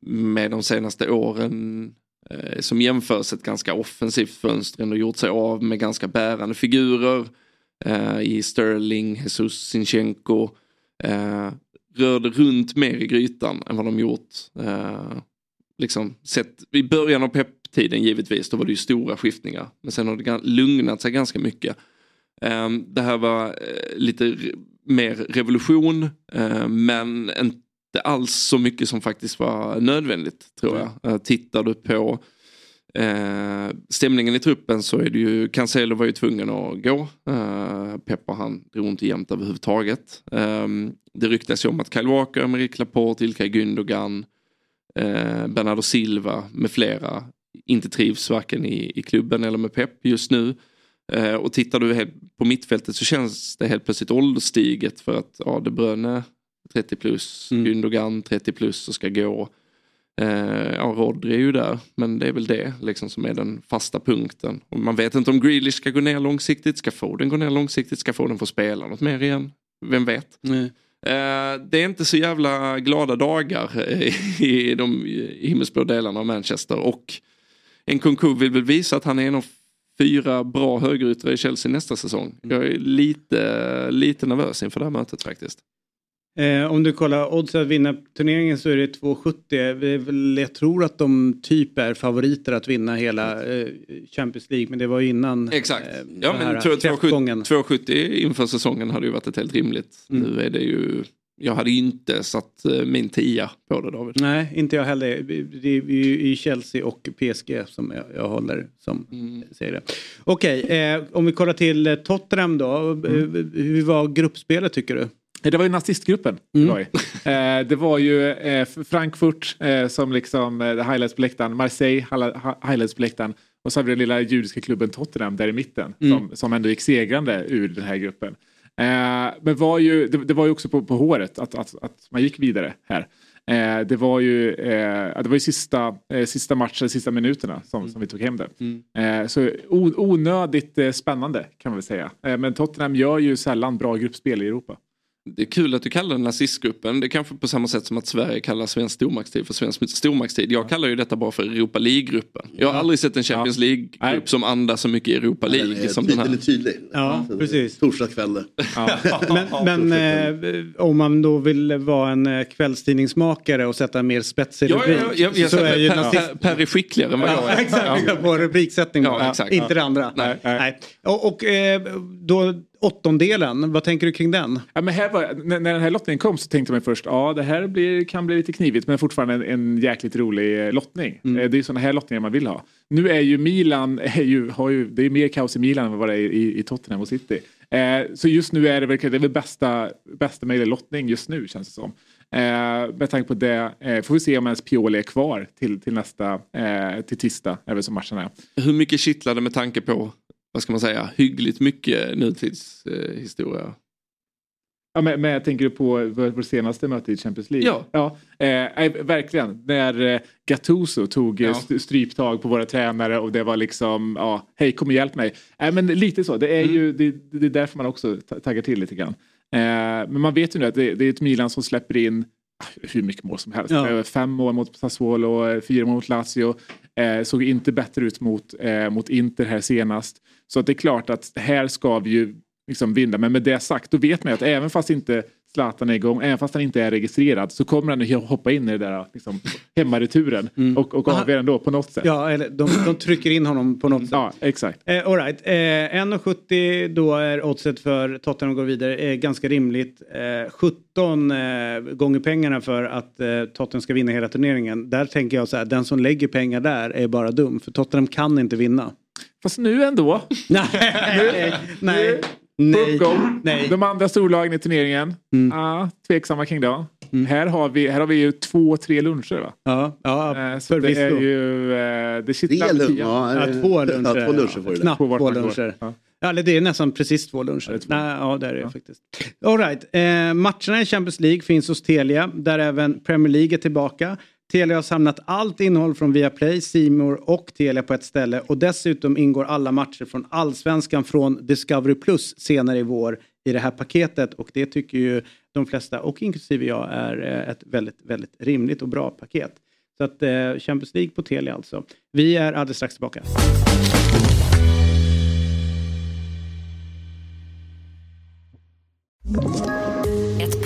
med de senaste åren eh, som jämförs ett ganska offensivt fönster och gjort sig av med ganska bärande figurer eh, i Sterling, Jesus, Sinchenko. Eh, rörde runt mer i grytan än vad de gjort. Eh, liksom sett, I början av pepptiden givetvis, då var det ju stora skiftningar. Men sen har det lugnat sig ganska mycket. Eh, det här var eh, lite mer revolution eh, men inte alls så mycket som faktiskt var nödvändigt tror jag. Mm. Tittar du på Eh, stämningen i truppen så är det ju, Cancelo var ju tvungen att gå. Eh, Pepper han drog inte jämnt överhuvudtaget. Eh, det ryktas ju om att Kyle Walker, Emerick Laporte, Ilkay Gündogan, eh, Bernardo Silva med flera inte trivs varken i, i klubben eller med Pep just nu. Eh, och tittar du på mittfältet så känns det helt plötsligt ålderstiget för att ja, De Bruyne 30 plus, mm. Gündogan 30 plus och ska gå. Eh, ja, Rodri är ju där, men det är väl det liksom, som är den fasta punkten. Och man vet inte om Grealish ska gå ner långsiktigt, ska få den gå ner långsiktigt, ska få den få spela något mer igen. Vem vet? Nej. Eh, det är inte så jävla glada dagar i de himmelsblå delarna av Manchester och Nkunku vill väl visa att han är en av fyra bra högeryttrar i Chelsea nästa säsong. Jag är lite, lite nervös inför det här mötet faktiskt. Eh, om du kollar odds att vinna turneringen så är det 2,70. Jag tror att de typ är favoriter att vinna hela eh, Champions League men det var innan Exakt. Eh, ja, men 2,70 inför säsongen hade ju varit ett helt rimligt. Mm. Nu är det ju jag hade inte satt eh, min tia på det David. Nej, inte jag heller. Det är i Chelsea och PSG som jag, jag håller som mm. säger det. Okej, okay, eh, om vi kollar till eh, Tottenham då. Mm. Hur var gruppspelet tycker du? Det var ju nazistgruppen. Mm. Eh, det var ju eh, Frankfurt eh, som liksom eh, highlights på läktaren, Marseille highlights på läktaren och så har vi den lilla judiska klubben Tottenham där i mitten mm. som, som ändå gick segrande ur den här gruppen. Men var ju, det, det, var ju också på, på håret att, att, att man gick vidare här. Eh, det var ju, eh, det var ju sista, eh, sista matchen, sista minuterna som, mm. som vi tog hem det. Mm. Så onödigt spännande kan man väl säga. men Tottenham gör ju sällan bra gruppspel i Europa. Det är kul att du kallar den nazistgruppen. Det är kanske på samma sätt som att Sverige kallar svensk stormaktstid för svensk stormaktstid. Jag kallar ju detta bara för Europa League-gruppen. Jag har aldrig sett en Champions League-grupp som andas så mycket Europa League. Är, som den, här. den är tydlig. Ja, precis. Torsdagskväll. Ja. [laughs] men, men eh, om man då vill vara en eh, kvällstidningsmakare och sätta en mer spetsig ja, rubrik. Ja, ja, så är ju per, nazist... per är skickligare än vad jag är. Exakt, på rubriksättning. Ja, exakt, inte det andra. Nej. Nej. Och, och eh, då åttondelen, vad tänker du kring den? Ja, men här var, när, när den här lottningen kom så tänkte man först ja det här blir, kan bli lite knivigt men fortfarande en, en jäkligt rolig eh, lottning. Mm. Eh, det är sådana här lottningar man vill ha. Nu är ju Milan, [laughs] är ju, har ju, det är mer kaos i Milan än vad det är i, i Tottenham och City. Eh, så just nu är det väl, det är väl bästa, bästa möjliga lottning just nu känns det som. Eh, med tanke på det eh, får vi se om ens Pioli är kvar till, till nästa, eh, till tisdag, är väl som matchen är. Hur mycket kittlade med tanke på vad ska man säga, hyggligt mycket nutidshistoria. Eh, ja, men, men jag tänker på vårt senaste möte i Champions League. Ja. ja eh, verkligen. När eh, Gattuso tog eh, ja. stryptag på våra tränare och det var liksom, ja, hej kom och hjälp mig. Eh, men lite så, det är mm. ju det, det, är därför man också taggar till lite grann. Eh, men man vet ju nu att det, det, är ett Milan som släpper in hur mycket mål som helst. Ja. Fem mål mot Sassuolo, fyra mål mot Lazio. Eh, såg inte bättre ut mot, eh, mot Inter här senast. Så att det är klart att här ska vi ju liksom vinna. Men med det sagt, då vet man ju att även fast inte Zlatan är igång, även fast han inte är registrad så kommer han att hoppa in i det där liksom, hemmareturen mm. och, och avgöra ändå på något sätt. Ja, eller de, de trycker in honom på något sätt. Ja, exakt. Eh, all right. eh, 1,70 då är oddset för Tottenham går vidare eh, ganska rimligt. Eh, 17 eh, gånger pengarna för att eh, Tottenham ska vinna hela turneringen. Där tänker jag så här, den som lägger pengar där är bara dum för Tottenham kan inte vinna. Fast nu ändå. [laughs] nej, nej. Nej. Nej. De andra storlagen i turneringen, mm. ah, tveksamma kring det. Mm. Här, har vi, här har vi ju två, tre luncher va? Ja, ja eh, så det är ju... Eh, det? Ja, ja, två luncher. Ja, två luncher får du Knappt två, två luncher. Ja. Ja, det är nästan precis två luncher. Ja, Nej, ja, det är det faktiskt. All right. eh, matcherna i Champions League finns hos Telia där även Premier League är tillbaka. Telia har samlat allt innehåll från Viaplay, Simor och Telia på ett ställe och dessutom ingår alla matcher från Allsvenskan från Discovery Plus senare i vår i det här paketet och det tycker ju de flesta och inklusive jag är eh, ett väldigt, väldigt rimligt och bra paket. Så att eh, Champions League på Telia alltså. Vi är alldeles strax tillbaka.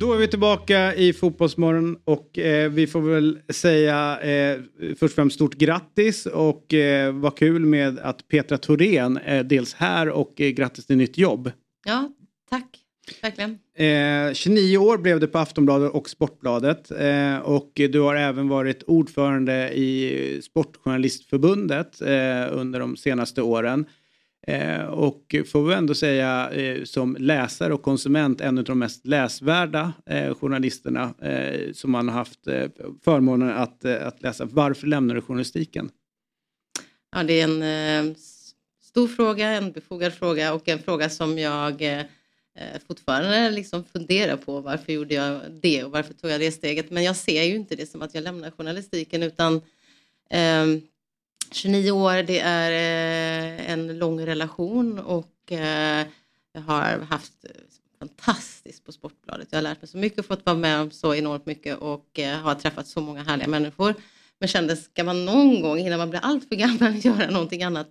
Då är vi tillbaka i Fotbollsmorgon och eh, vi får väl säga eh, först och främst stort grattis och eh, vad kul med att Petra Thorén är dels här och eh, grattis till nytt jobb. Ja, tack. Verkligen. Eh, 29 år blev det på Aftonbladet och Sportbladet eh, och du har även varit ordförande i Sportjournalistförbundet eh, under de senaste åren. Eh, och får vi ändå säga eh, som läsare och konsument en av de mest läsvärda eh, journalisterna eh, som man har haft eh, förmånen att, eh, att läsa. Varför lämnar du journalistiken? Ja, det är en eh, stor fråga, en befogad fråga och en fråga som jag eh, eh fortfarande liksom funderar på. Varför gjorde jag det och varför tog jag det steget? Men jag ser ju inte det som att jag lämnar journalistiken utan ehm, 29 år, det är eh, en lång relation och eh, jag har haft fantastiskt på Sportbladet. Jag har lärt mig så mycket och fått vara med om så enormt mycket och eh, har träffat så många härliga människor. Men kände, ska man någon gång innan man blir allt för gammal [laughs] göra någonting annat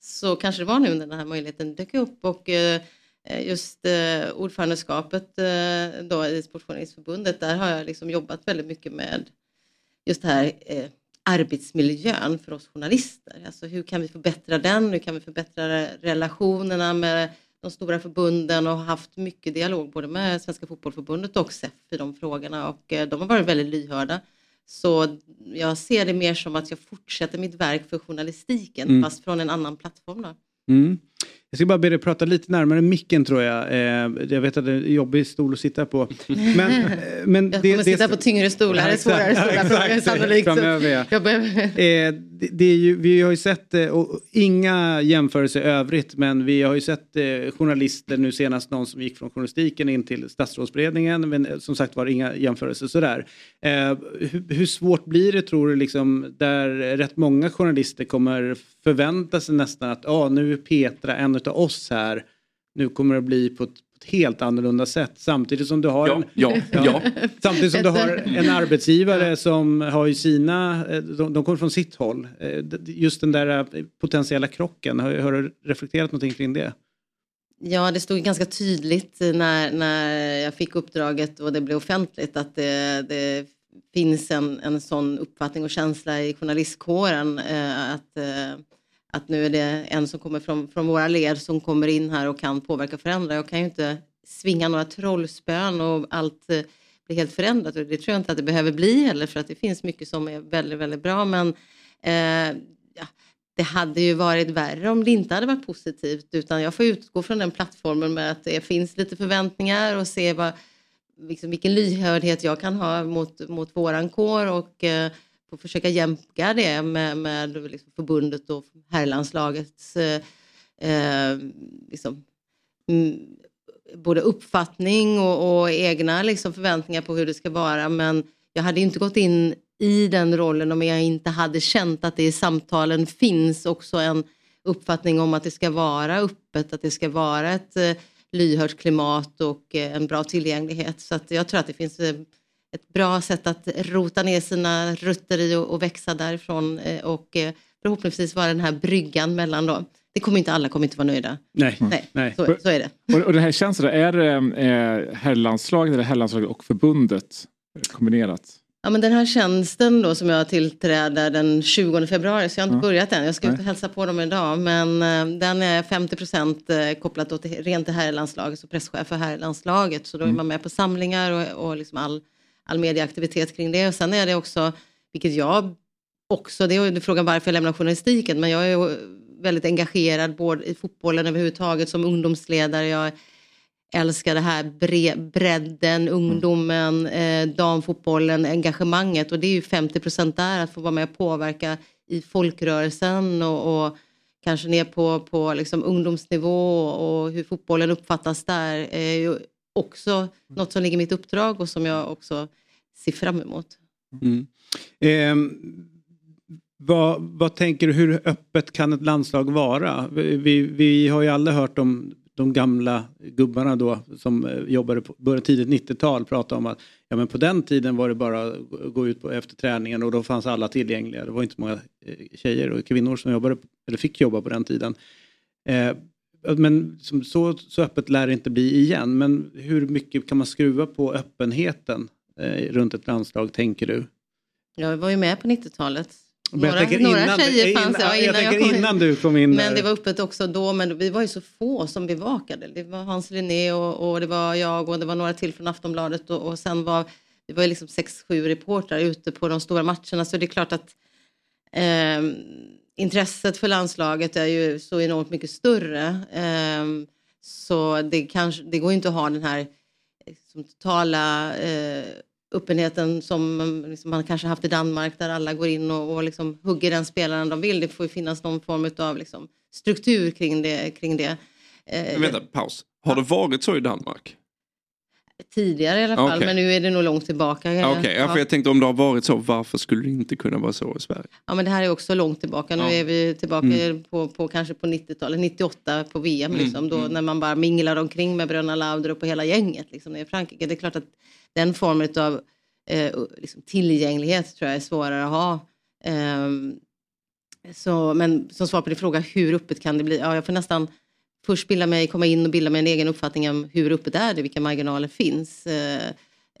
så kanske det var nu när den här möjligheten dök upp och just ordförandeskapet då i Sportjournalistförbundet, där har jag liksom jobbat väldigt mycket med just det här arbetsmiljön för oss journalister. Alltså hur kan vi förbättra den? Hur kan vi förbättra relationerna med de stora förbunden och haft mycket dialog både med Svenska Fotbollförbundet och SEF i de frågorna och eh, de har varit väldigt lyhörda. Så jag ser det mer som att jag fortsätter mitt verk för journalistiken Mm. fast från en annan plattform. Då. Mm. Jag ska bara be dig prata lite närmare micken tror jag. Eh, jag vet att det är en jobbig stol att sitta på. Men, [laughs] men Jag kommer sitta på tyngre stolar, det är svårare stolar [laughs] för- sannolikt. så Framöver, ja. Jag behöver... Eh, det, det är ju, vi har ju sett, eh, och inga jämförelser i övrigt, men vi har ju sett eh, journalister, nu senast någon som gick från journalistiken in till statsrådsberedningen, men eh, som sagt var inga jämförelser sådär. Hur, hur svårt blir det tror du, liksom, där rätt många journalister kommer förvänta sig nästan att ah, nu är Petra en av oss här, nu kommer det bli på ett, ett helt annorlunda sätt, samtidigt som du har Ja, en, ja, ja. Samtidigt som du har en arbetsgivare som har ju sina, eh, de, de kommer från sitt håll. Eh, Just den där eh, potentiella krocken, har, har du reflekterat någonting kring det? Ja, det stod ganska tydligt när, när jag fick uppdraget och det blev offentligt att det, det finns en, en sån uppfattning och känsla i journalistkåren eh, att, eh, att nu är det en som kommer från, från våra led som kommer in här och kan påverka och förändra. Jag kan ju inte svinga några trollspön och allt eh, blir helt förändrat. Och det tror jag inte att det behöver bli heller för att det finns mycket som är väldigt, väldigt bra. Men eh, ja, det hade ju varit värre om det inte hade varit positivt. Utan jag får utgå från den plattformen med att det finns lite förväntningar och se vad, liksom, vilken lyhördhet jag kan ha mot, mot våran kår. Och eh, få försöka jämka det med, med liksom, förbundet och herrlandslagets eh, liksom, mm, både uppfattning och, och egna liksom, förväntningar på hur det ska vara men jag hade inte gått in i den rollen om jag inte hade känt att det i samtalen finns också en uppfattning om att det ska vara öppet, att det ska vara ett eh, lyhört klimat och eh, en bra tillgänglighet. Så att jag tror att det finns eh, ett bra sätt att rota ner sina rötter i och, och växa därifrån eh, och eh, förhoppningsvis vara den här bryggan mellan då. Det kommer inte alla kommer inte vara nöjda. Nej, Nej, nej. Så, så är det. Och, och det här det, är det eh, herrlandslaget eller herrlandslaget och förbundet kombinerat? Ja, men den här tjänsten då som jag tillträder den 20 februari, så jag har inte Ja. börjat än. Jag ska ut och Nej. hälsa på dem idag, men eh, den är 50 procent eh, kopplat då till, rent till herrlandslaget, så presschef för herrlandslaget. Så då är Mm. man med på samlingar och, och liksom all, all medieaktivitet kring det. Och sen är det också, vilket jag också, det är frågan varför jag lämnar journalistiken, men jag är väldigt engagerad både i fotbollen överhuvudtaget som ungdomsledare. Jag älskar det här bre, bredden, ungdomen, eh, damfotbollen, engagemanget och det är ju 50 procent där att få vara med och påverka i folkrörelsen och, och kanske ner på, på liksom ungdomsnivå och hur fotbollen uppfattas där är ju också något som ligger i mitt uppdrag och som jag också ser fram emot. Mm. Eh, vad, vad, tänker du, hur öppet kan ett landslag vara? Vi, vi har ju alla hört om de gamla gubbarna då som eh, jobbade på början tidigt 90-tal prata om att ja, men på den tiden var det bara att gå ut på, efter träningen och då fanns alla tillgängliga. Det var inte så många eh, tjejer och kvinnor som jobbade, eller fick jobba på den tiden. Eh, men som så, så öppet lär det inte bli igen. Men hur mycket kan man skruva på öppenheten runt ett landslag tänker du? Jag var ju med på 90-talet några, några innan, tjejer fanns innan, ja, innan, jag, jag innan du kom in. Men det var öppet också då. Men vi var ju så få som bevakade. Det var Hans Linné och, och det var jag och det var några till från Aftonbladet. Och, och sen var det var liksom sex, sju reportrar ute på de stora matcherna. Så det är klart att eh, intresset för landslaget är ju så enormt mycket större. Eh, så det, kanske, det går inte att ha den här liksom, totala eh, öppenheten som liksom man kanske haft i Danmark där alla går in och, och liksom hugger den spelaren de vill. Det får ju finnas någon form av liksom struktur kring det. Kring det. Eh, men vänta, paus. Har det varit så i Danmark? Tidigare i alla fall, okay. men nu är det nog långt tillbaka. Okej, okay. ja. jag tänkte om det har varit så, varför skulle det inte kunna vara så i Sverige? Ja, men det här är också långt tillbaka. Nu ja. är vi tillbaka mm. på, på kanske på 90-talet, 98 på VM, mm. liksom, då, mm. när man bara minglar omkring med Bröderna Laudrup och hela gänget liksom, i Frankrike. Det är klart att den formen av eh, liksom tillgänglighet tror jag är svårare att ha. Eh, så, men som svar på din fråga, hur öppet kan det bli? Ja, jag får nästan först bilda mig, komma in och bilda mig en egen uppfattning om hur öppet är det, vilka marginaler finns. Eh,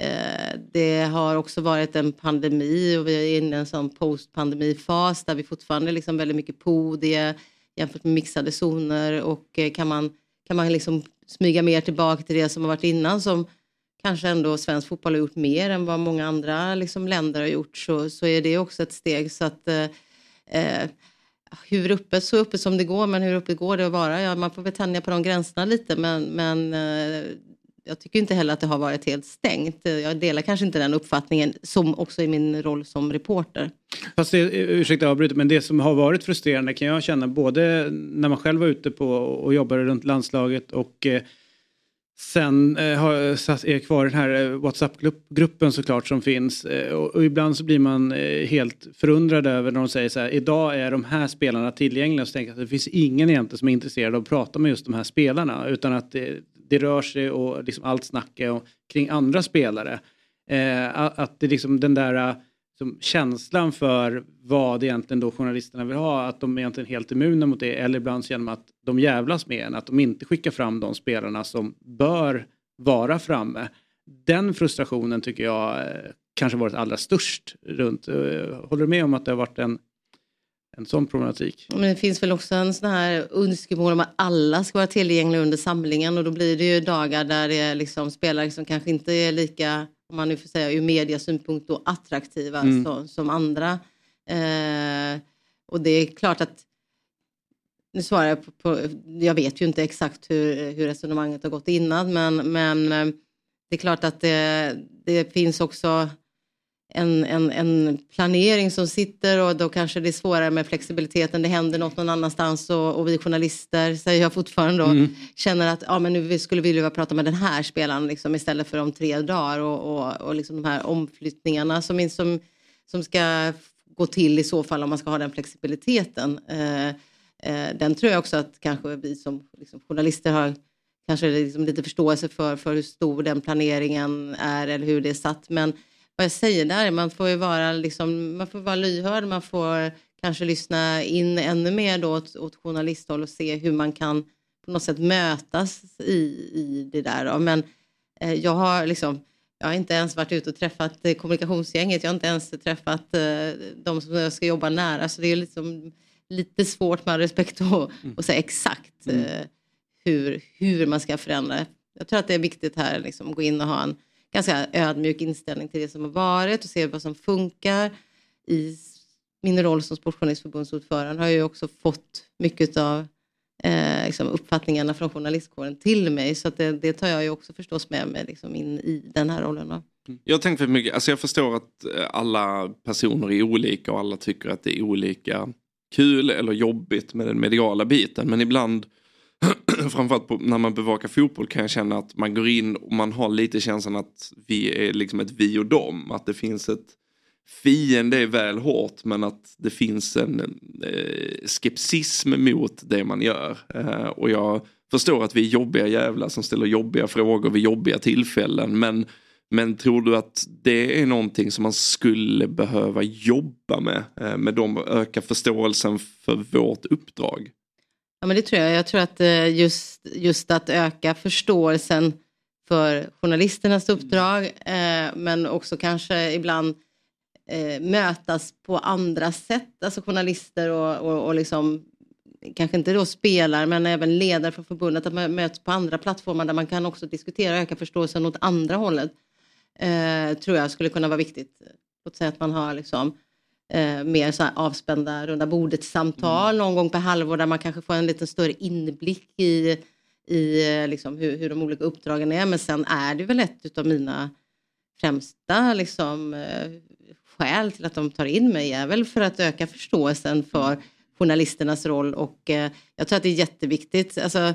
eh, det har också varit en pandemi och vi är inne i en sån postpandemifas där vi fortfarande liksom väldigt mycket podie jämfört med mixade zoner och eh, kan man, kan man liksom smyga mer tillbaka till det som har varit innan som kanske ändå svensk fotboll har gjort mer än vad många andra liksom, länder har gjort så, så är det också ett steg. Så att, eh hur uppe? så uppe som det går, men hur uppe går det att vara? Ja, man får väl tänja på de gränserna lite, men, men eh, jag tycker inte heller att det har varit helt stängt. Jag delar kanske inte den uppfattningen, som också i min roll som reporter. Fast det, ursäkta jag avbryter, men det som har varit frustrerande kan jag känna både när man själv var ute på och jobbade runt landslaget och eh, Sen eh, har, satt, är kvar den här eh, WhatsApp-gruppen såklart som finns eh, och, och, ibland så blir man eh, helt förundrad över när de säger så här idag är de här spelarna tillgängliga och så tänker jag att det finns ingen egentligen som är intresserad av att prata med just de här spelarna utan att det, det rör sig och liksom allt snack är kring andra spelare. Eh, att det liksom den där som känslan för vad egentligen då journalisterna vill ha, att de är egentligen helt immuna mot det eller ibland genom att de jävlas med en, att de inte skickar fram de spelarna som bör vara framme. Den frustrationen tycker jag eh, kanske varit allra störst runt. Eh, håller du med om att det har varit en, en sån problematik? Men det finns väl också en sån här önskemål om att alla ska vara tillgängliga under samlingen och då blir det ju dagar där det är liksom spelare som kanske inte är lika om man nu får säga ur mediasynpunkt då attraktiva mm. så, som andra. Eh, och det är klart att nu svarar jag på, på, jag vet ju inte exakt hur, hur resonemanget har gått innan men, men eh, det är klart att det, det finns också en, en, en, planering som sitter och då kanske det är svårare med flexibiliteten. Det händer något någon annanstans och, och vi journalister, säger jag fortfarande då, mm. känner att ja, men nu skulle vi vilja prata med den här spelaren liksom, istället för om tre dagar och, och, och liksom de här omflyttningarna som, som, som ska gå till i så fall om man ska ha den flexibiliteten. Eh, eh, den tror jag också att kanske vi som liksom, journalister har kanske liksom lite förståelse för, för hur stor den planeringen är eller hur det är satt. Men vad jag säger där, man får vara, liksom, man får vara lyhörd, man får kanske lyssna in ännu mer då åt, åt journalisthåll och se hur man kan på något sätt mötas i, i det där. Då. Men eh, jag har liksom, jag har inte ens varit ute och träffat eh, kommunikationsgänget, jag har inte ens träffat eh, de som jag ska jobba nära, så det är liksom lite svårt med respekt att, mm. säga exakt mm. hur, hur man ska förändra. Jag tror att det är viktigt här liksom, att gå in och ha en ganska ödmjuk inställning till det som har varit och se vad som funkar. I min roll som sportjournalistförbundsordförande har jag också fått mycket av eh, liksom uppfattningarna från journalistkåren till mig. Så det, det, tar jag ju också förstås med mig liksom in i den här rollen. Då. Mm. Jag tänker för mycket, alltså jag förstår att eh, alla personer är olika och alla tycker att det är olika kul eller jobbigt med den mediala biten. Men ibland, framförallt på, när man bevakar fotboll kan jag känna att man går in och man har lite känslan att vi är liksom ett vi och dem. Att det finns ett fiende är väl hårt men att det finns en eh, skepsism mot det man gör. Eh, och jag förstår att vi är jobbiga jävlar som ställer jobbiga frågor vid jobbiga tillfällen. Men, men tror du att det är någonting som man skulle behöva jobba med? Eh, med de öka förståelsen för vårt uppdrag? Ja men det tror jag. Jag tror att eh, just, just att öka förståelsen för journalisternas uppdrag eh, men också kanske ibland eh, mötas på andra sätt, alltså journalister och, och, och liksom kanske inte då spelare men även ledare för förbundet, att man möts på andra plattformar där man kan också diskutera och öka förståelsen åt andra hållet. Eh, tror jag skulle kunna vara viktigt. Låt säga att man har liksom, eh, mer så avspända runda bordet-samtal mm. någon gång per halvår där man kanske får en lite större inblick i, i eh, liksom hur, hur de olika uppdragen är. Men sen är det väl ett av mina främsta liksom, eh, skäl till att de tar in mig är väl för att öka förståelsen för journalisternas roll och eh, jag tror att det är jätteviktigt. Alltså,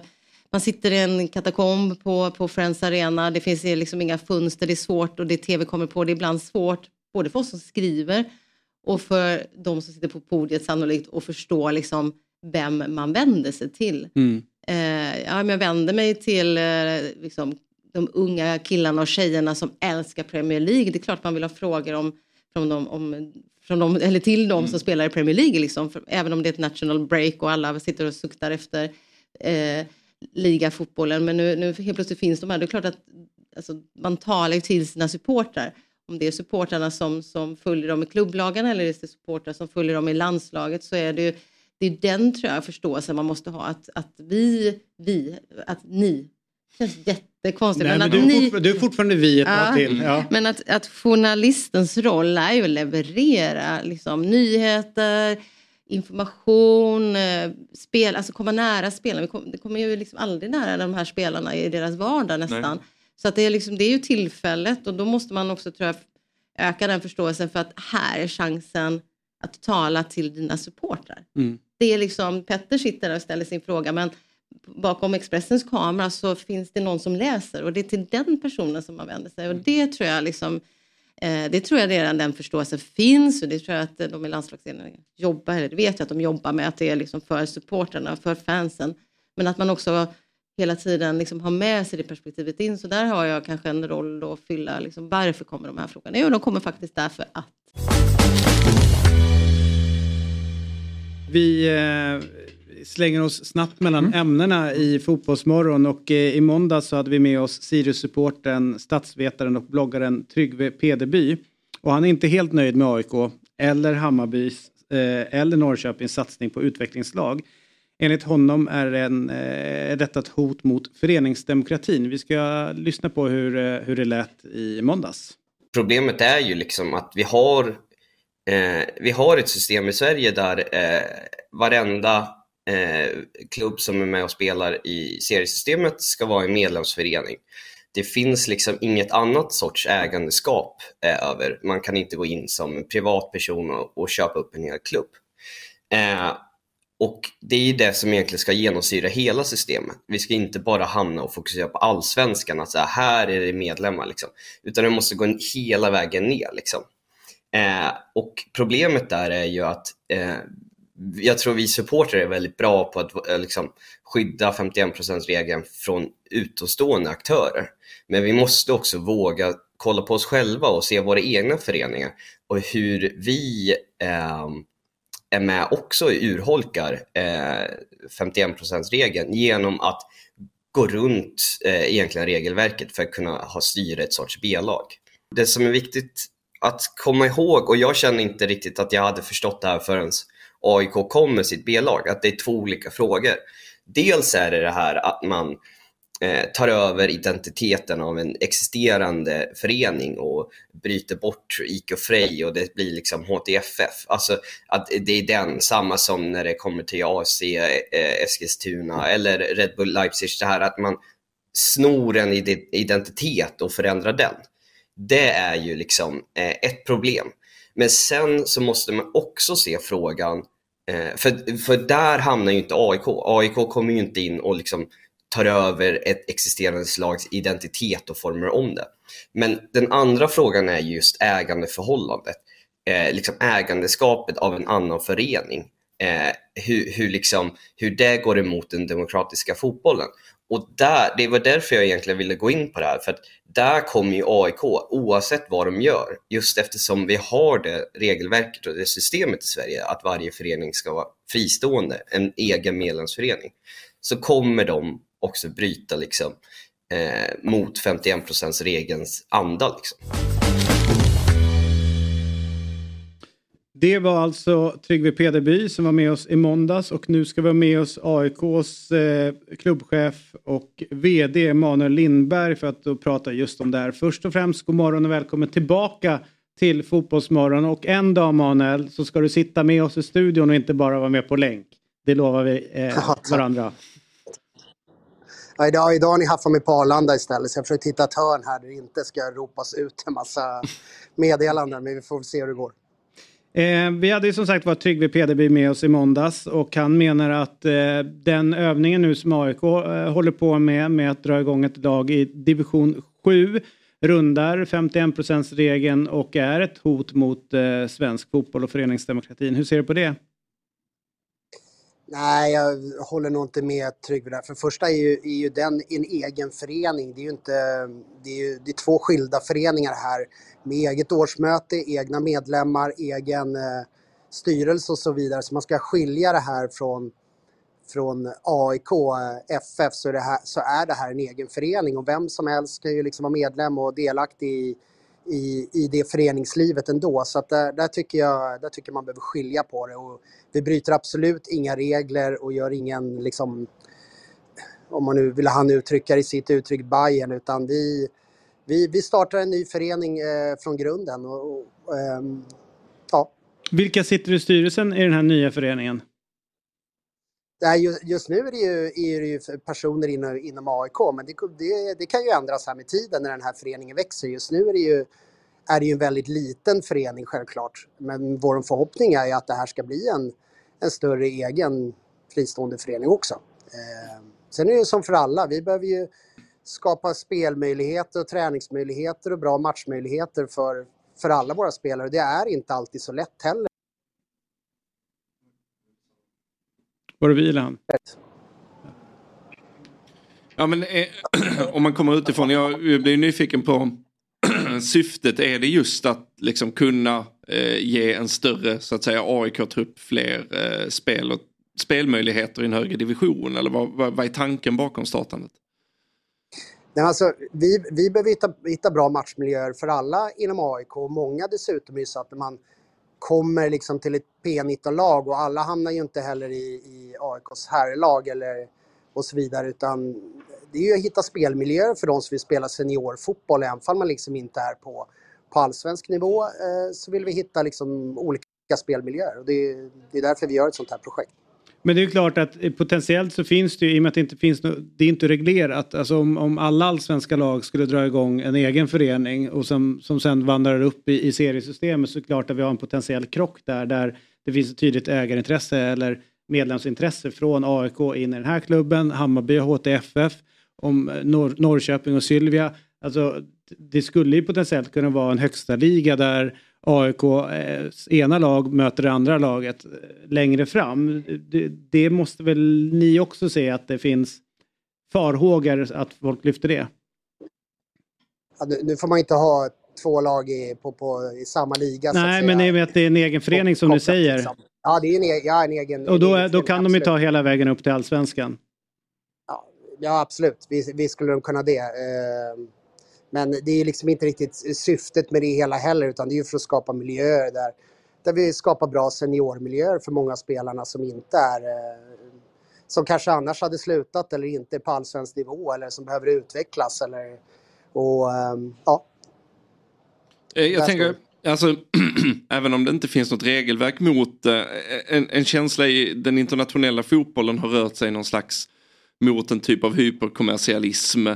man sitter i en katakomb på, på Friends Arena, det finns liksom inga fönster, det är svårt och det tv kommer på, det är ibland svårt både för oss som skriver och för de som sitter på podiet sannolikt att förstå liksom vem man vänder sig till. Mm. Eh, ja, jag vänder mig till eh, liksom, de unga killarna och tjejerna som älskar Premier League. Det är klart man vill ha frågor om från dem, om, från dem, eller till dem mm. som spelar i Premier League. Liksom. För, även om det är ett national break och alla sitter och suktar efter eh, ligafotbollen. Men nu, nu helt plötsligt finns de här. Det är klart att alltså, man talar till sina supportrar. Om det är supportrarna som, som följer dem i klubblagen eller är det supportrar som följer dem i landslaget så är det ju det är den tror jag förståelsen man måste ha. Att, att vi, vi, att ni känns jättekonstigt. Nej, men, men du, ni... du är fortfarande vi ett ja, till. Ja. Men att, att journalistens roll är ju att leverera liksom, nyheter, information, eh, spel, alltså komma nära spelarna. Vi det kommer ju liksom aldrig nära de här spelarna i deras vardag nästan. Nej. Så att det, är liksom, det är ju tillfället och då måste man också tror jag, öka den förståelsen för att här är chansen att tala till dina supportrar. Mm. Det är liksom, Petter sitter där och ställer sin fråga men bakom Expressens kamera så finns det någon som läser och det är till den personen som man vänder sig. Och det tror jag liksom eh, det tror jag redan den förståelsen finns och det tror jag att de i landslagsledningen jobbar, eller det vet jag att de jobbar med, att det är liksom för supporterna, för fansen. Men att man också hela tiden liksom har med sig det perspektivet in. Så där har jag kanske en roll att fylla. Liksom, varför kommer de här frågorna? Jo, de kommer faktiskt därför att. Vi eh, slänger oss snabbt mellan mm. ämnena i Fotbollsmorgon och eh, i måndag så hade vi med oss Sirius-supporten, statsvetaren och bloggaren Tryggve Pedeby. Och han är inte helt nöjd med AIK eller Hammarbys eh, eller Norrköpings satsning på utvecklingslag. Enligt honom är, en, eh, detta ett hot mot föreningsdemokratin. Vi ska lyssna på hur, eh, hur det lät i måndags. Problemet är ju liksom att vi har, eh, vi har ett system i Sverige där eh, varenda eh, klubb som är med och spelar i seriesystemet ska vara en medlemsförening. Det finns liksom inget annat sorts ägandeskap eh, över. Man kan inte gå in som privatperson och, och köpa upp en hel klubb. Eh, och det är ju det som egentligen ska genomsyra hela systemet. Vi ska inte bara hamna och fokusera på allsvenskan, att så här, här är det medlemmar, liksom. utan det måste gå hela vägen ner. Liksom. Eh, och problemet där är ju att eh, jag tror vi supportrar är väldigt bra på att eh, liksom, skydda 51%-regeln från utomstående aktörer. Men vi måste också våga kolla på oss själva och se våra egna föreningar och hur vi eh, är med också urholkar eh, 51%-regeln genom att gå runt eh, egentligen regelverket för att kunna ha styra ett sorts B-lag. Det som är viktigt att komma ihåg, och jag känner inte riktigt att jag hade förstått det här förrän AIK kom med sitt B-lag, att det är två olika frågor. Dels är det det här att man eh, Eh, tar över identiteten av en existerande förening och bryter bort IK Frej och det blir liksom HTFF. Alltså att det är den, samma som när det kommer till AC eh, Eskilstuna eller Red Bull Leipzig, det här att man snor en identitet och förändrar den. Det är ju liksom eh, ett problem. Men sen så måste man också se frågan, eh, för, för där hamnar ju inte AIK. AIK kommer ju inte in och liksom tar över ett existerande slags identitet och formar om det. Men den andra frågan är just ägandeförhållandet. Eh, liksom ägandeskapet av en annan förening. Eh, hur, hur, liksom, hur det går emot den demokratiska fotbollen. Och där, det var därför jag egentligen ville gå in på det här, för att där kommer ju AIK, oavsett vad de gör, just eftersom vi har det regelverket och det systemet i Sverige, att varje förening ska vara fristående, en egen medlemsförening, så kommer de också bryta liksom, eh, mot 51% regelns anda. Liksom. Det var alltså Tryggve Pederby som var med oss i måndags och nu ska vi ha med oss AIKs eh, klubbchef och VD Emanuel Lindberg för att prata just om det här. Först och främst god morgon och välkommen tillbaka till Fotbollsmorgon och en dag Emanuel så ska du sitta med oss i studion och inte bara vara med på länk. Det lovar vi eh, varandra. Ja, idag, idag har ni haft mig på Arlanda istället så jag försöker hitta ett hörn här där det inte ska ropas ut en massa [laughs] meddelanden men vi får se hur det går. Eh, vi hade ju som sagt var Tryggve Pederby med oss i måndags och han menar att eh, den övningen nu som AIK eh, håller på med, med att dra igång ett lag i division 7 rundar 51% regeln och är ett hot mot eh, svensk fotboll och föreningsdemokratin. Hur ser du på det? Nej, jag håller nog inte med Tryggve där. För det första är ju, är ju den en egen förening. Det är ju inte, det är, ju, det är två skilda föreningar här med eget årsmöte, egna medlemmar, egen eh, styrelse och så vidare. Så man ska skilja det här från, från AIK, FF, eh, så är, det här, så är det här en egen förening och vem som helst kan ju liksom vara medlem och delaktig i, i, i det föreningslivet ändå. Så att där, där, tycker jag, där tycker man behöver skilja på det. Och vi bryter absolut inga regler och gör ingen, liksom, om man nu vill han uttrycka det i sitt uttryck, Bayern utan vi, vi, vi startar en ny förening eh, från grunden. Och, och eh, ja. Vilka sitter i styrelsen i den här nya föreningen? Just, just nu är det ju, är det ju personer inom, inom AIK, men det, det, det, kan ju ändras här med tiden när den här föreningen växer. Just nu är det ju, är det ju en väldigt liten förening självklart. Men vår förhoppning är ju att det här ska bli en, en större egen fristående förening också. Eh, sen är det ju som för alla, vi behöver ju skapa spelmöjligheter och träningsmöjligheter och bra matchmöjligheter för, för alla våra spelare. Det är inte alltid så lätt heller. Var du vilan? Ja, men eh, [clears throat] om man kommer utifrån, jag blir nyfiken på [clears throat] syftet. Är det just att liksom kunna eh, ge en större så att säga AIK-trupp fler eh, spel och spelmöjligheter i en högre division? Eller vad, vad, vad är tanken bakom startandet? Nej, alltså, vi, vi behöver hitta, hitta bra matchmiljöer för alla inom AIK och många dessutom är så att man kommer liksom till ett P19-lag och alla hamnar ju inte heller i, i AIKs herrlag eller och så vidare utan det är ju att hitta spelmiljöer för de som vill spela seniorfotboll även om man liksom inte är på, på allsvensk nivå eh, så vill vi hitta liksom olika spelmiljöer och det, det är därför vi gör ett sånt här projekt. Men det är klart att potentiellt så finns det ju, i och med att det inte finns no, det är inte reglerat, alltså om, om alla allsvenska lag skulle dra igång en egen förening och som, som sen vandrar upp i, i seriesystemet så är det klart att vi har en potentiell krock där, där det finns ett tydligt ägarintresse eller medlemsintresse från AIK in i den här klubben, Hammarby och HTFF, om eh, Nor Norrköping och Sylvia. Alltså, det skulle ju potentiellt kunna vara en högsta liga där AIK eh, ena lag möter det andra laget eh, längre fram. Det, det, måste väl ni också se att det finns farhågor att folk lyfter det? Ja, nu får man inte ha två lag i, på, på, i samma liga. Nej, men i och med att det är en egen förening som du säger. Liksom. Ja, det är en, e- ja, en egen... Och då, egen då kan de ju ta hela vägen upp till allsvenskan. Ja, ja absolut. Vi, vi skulle de kunna det. Eh, men det är liksom inte riktigt syftet med det hela heller utan det är ju för att skapa miljöer där, där vi skapar bra seniormiljöer för många spelarna som inte är eh, som kanske annars hade slutat eller inte på allsvensk nivå eller som behöver utvecklas. Eller, och, um, ja. Eh, jag tänker, alltså, [clears throat] även om det inte finns något regelverk mot eh, en, en känsla i den internationella fotbollen har rört sig någon slags mot en typ av hyperkommersialism.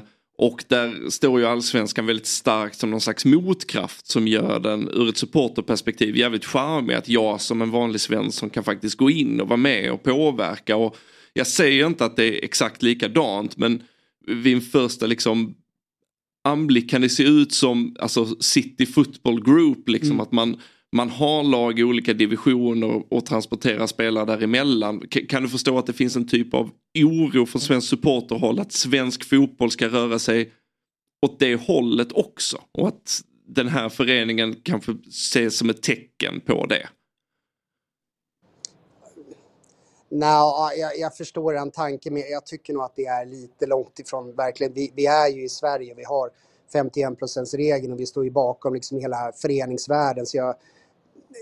Och där står ju allsvenskan väldigt starkt som någon slags motkraft som gör den ur ett supporterperspektiv jävligt charmig. Att jag som en vanlig svensson kan faktiskt gå in och vara med och påverka. Och jag säger inte att det är exakt likadant men vid en första liksom anblick kan det se ut som alltså City Football Group. Liksom, mm. Att man, man har lag i olika divisioner och transporterar spelare däremellan. K kan du förstå att det finns en typ av oro från svensk supporterhåll att svensk fotboll ska röra sig åt det hållet också? Och att den här föreningen kanske ses som ett tecken på det? Nej, jag, jag, förstår den tanken. men jag tycker nog att det är lite långt ifrån verkligen. Vi, vi är ju i Sverige, vi har 51% regeln och vi står ju bakom liksom hela föreningsvärlden. Så jag,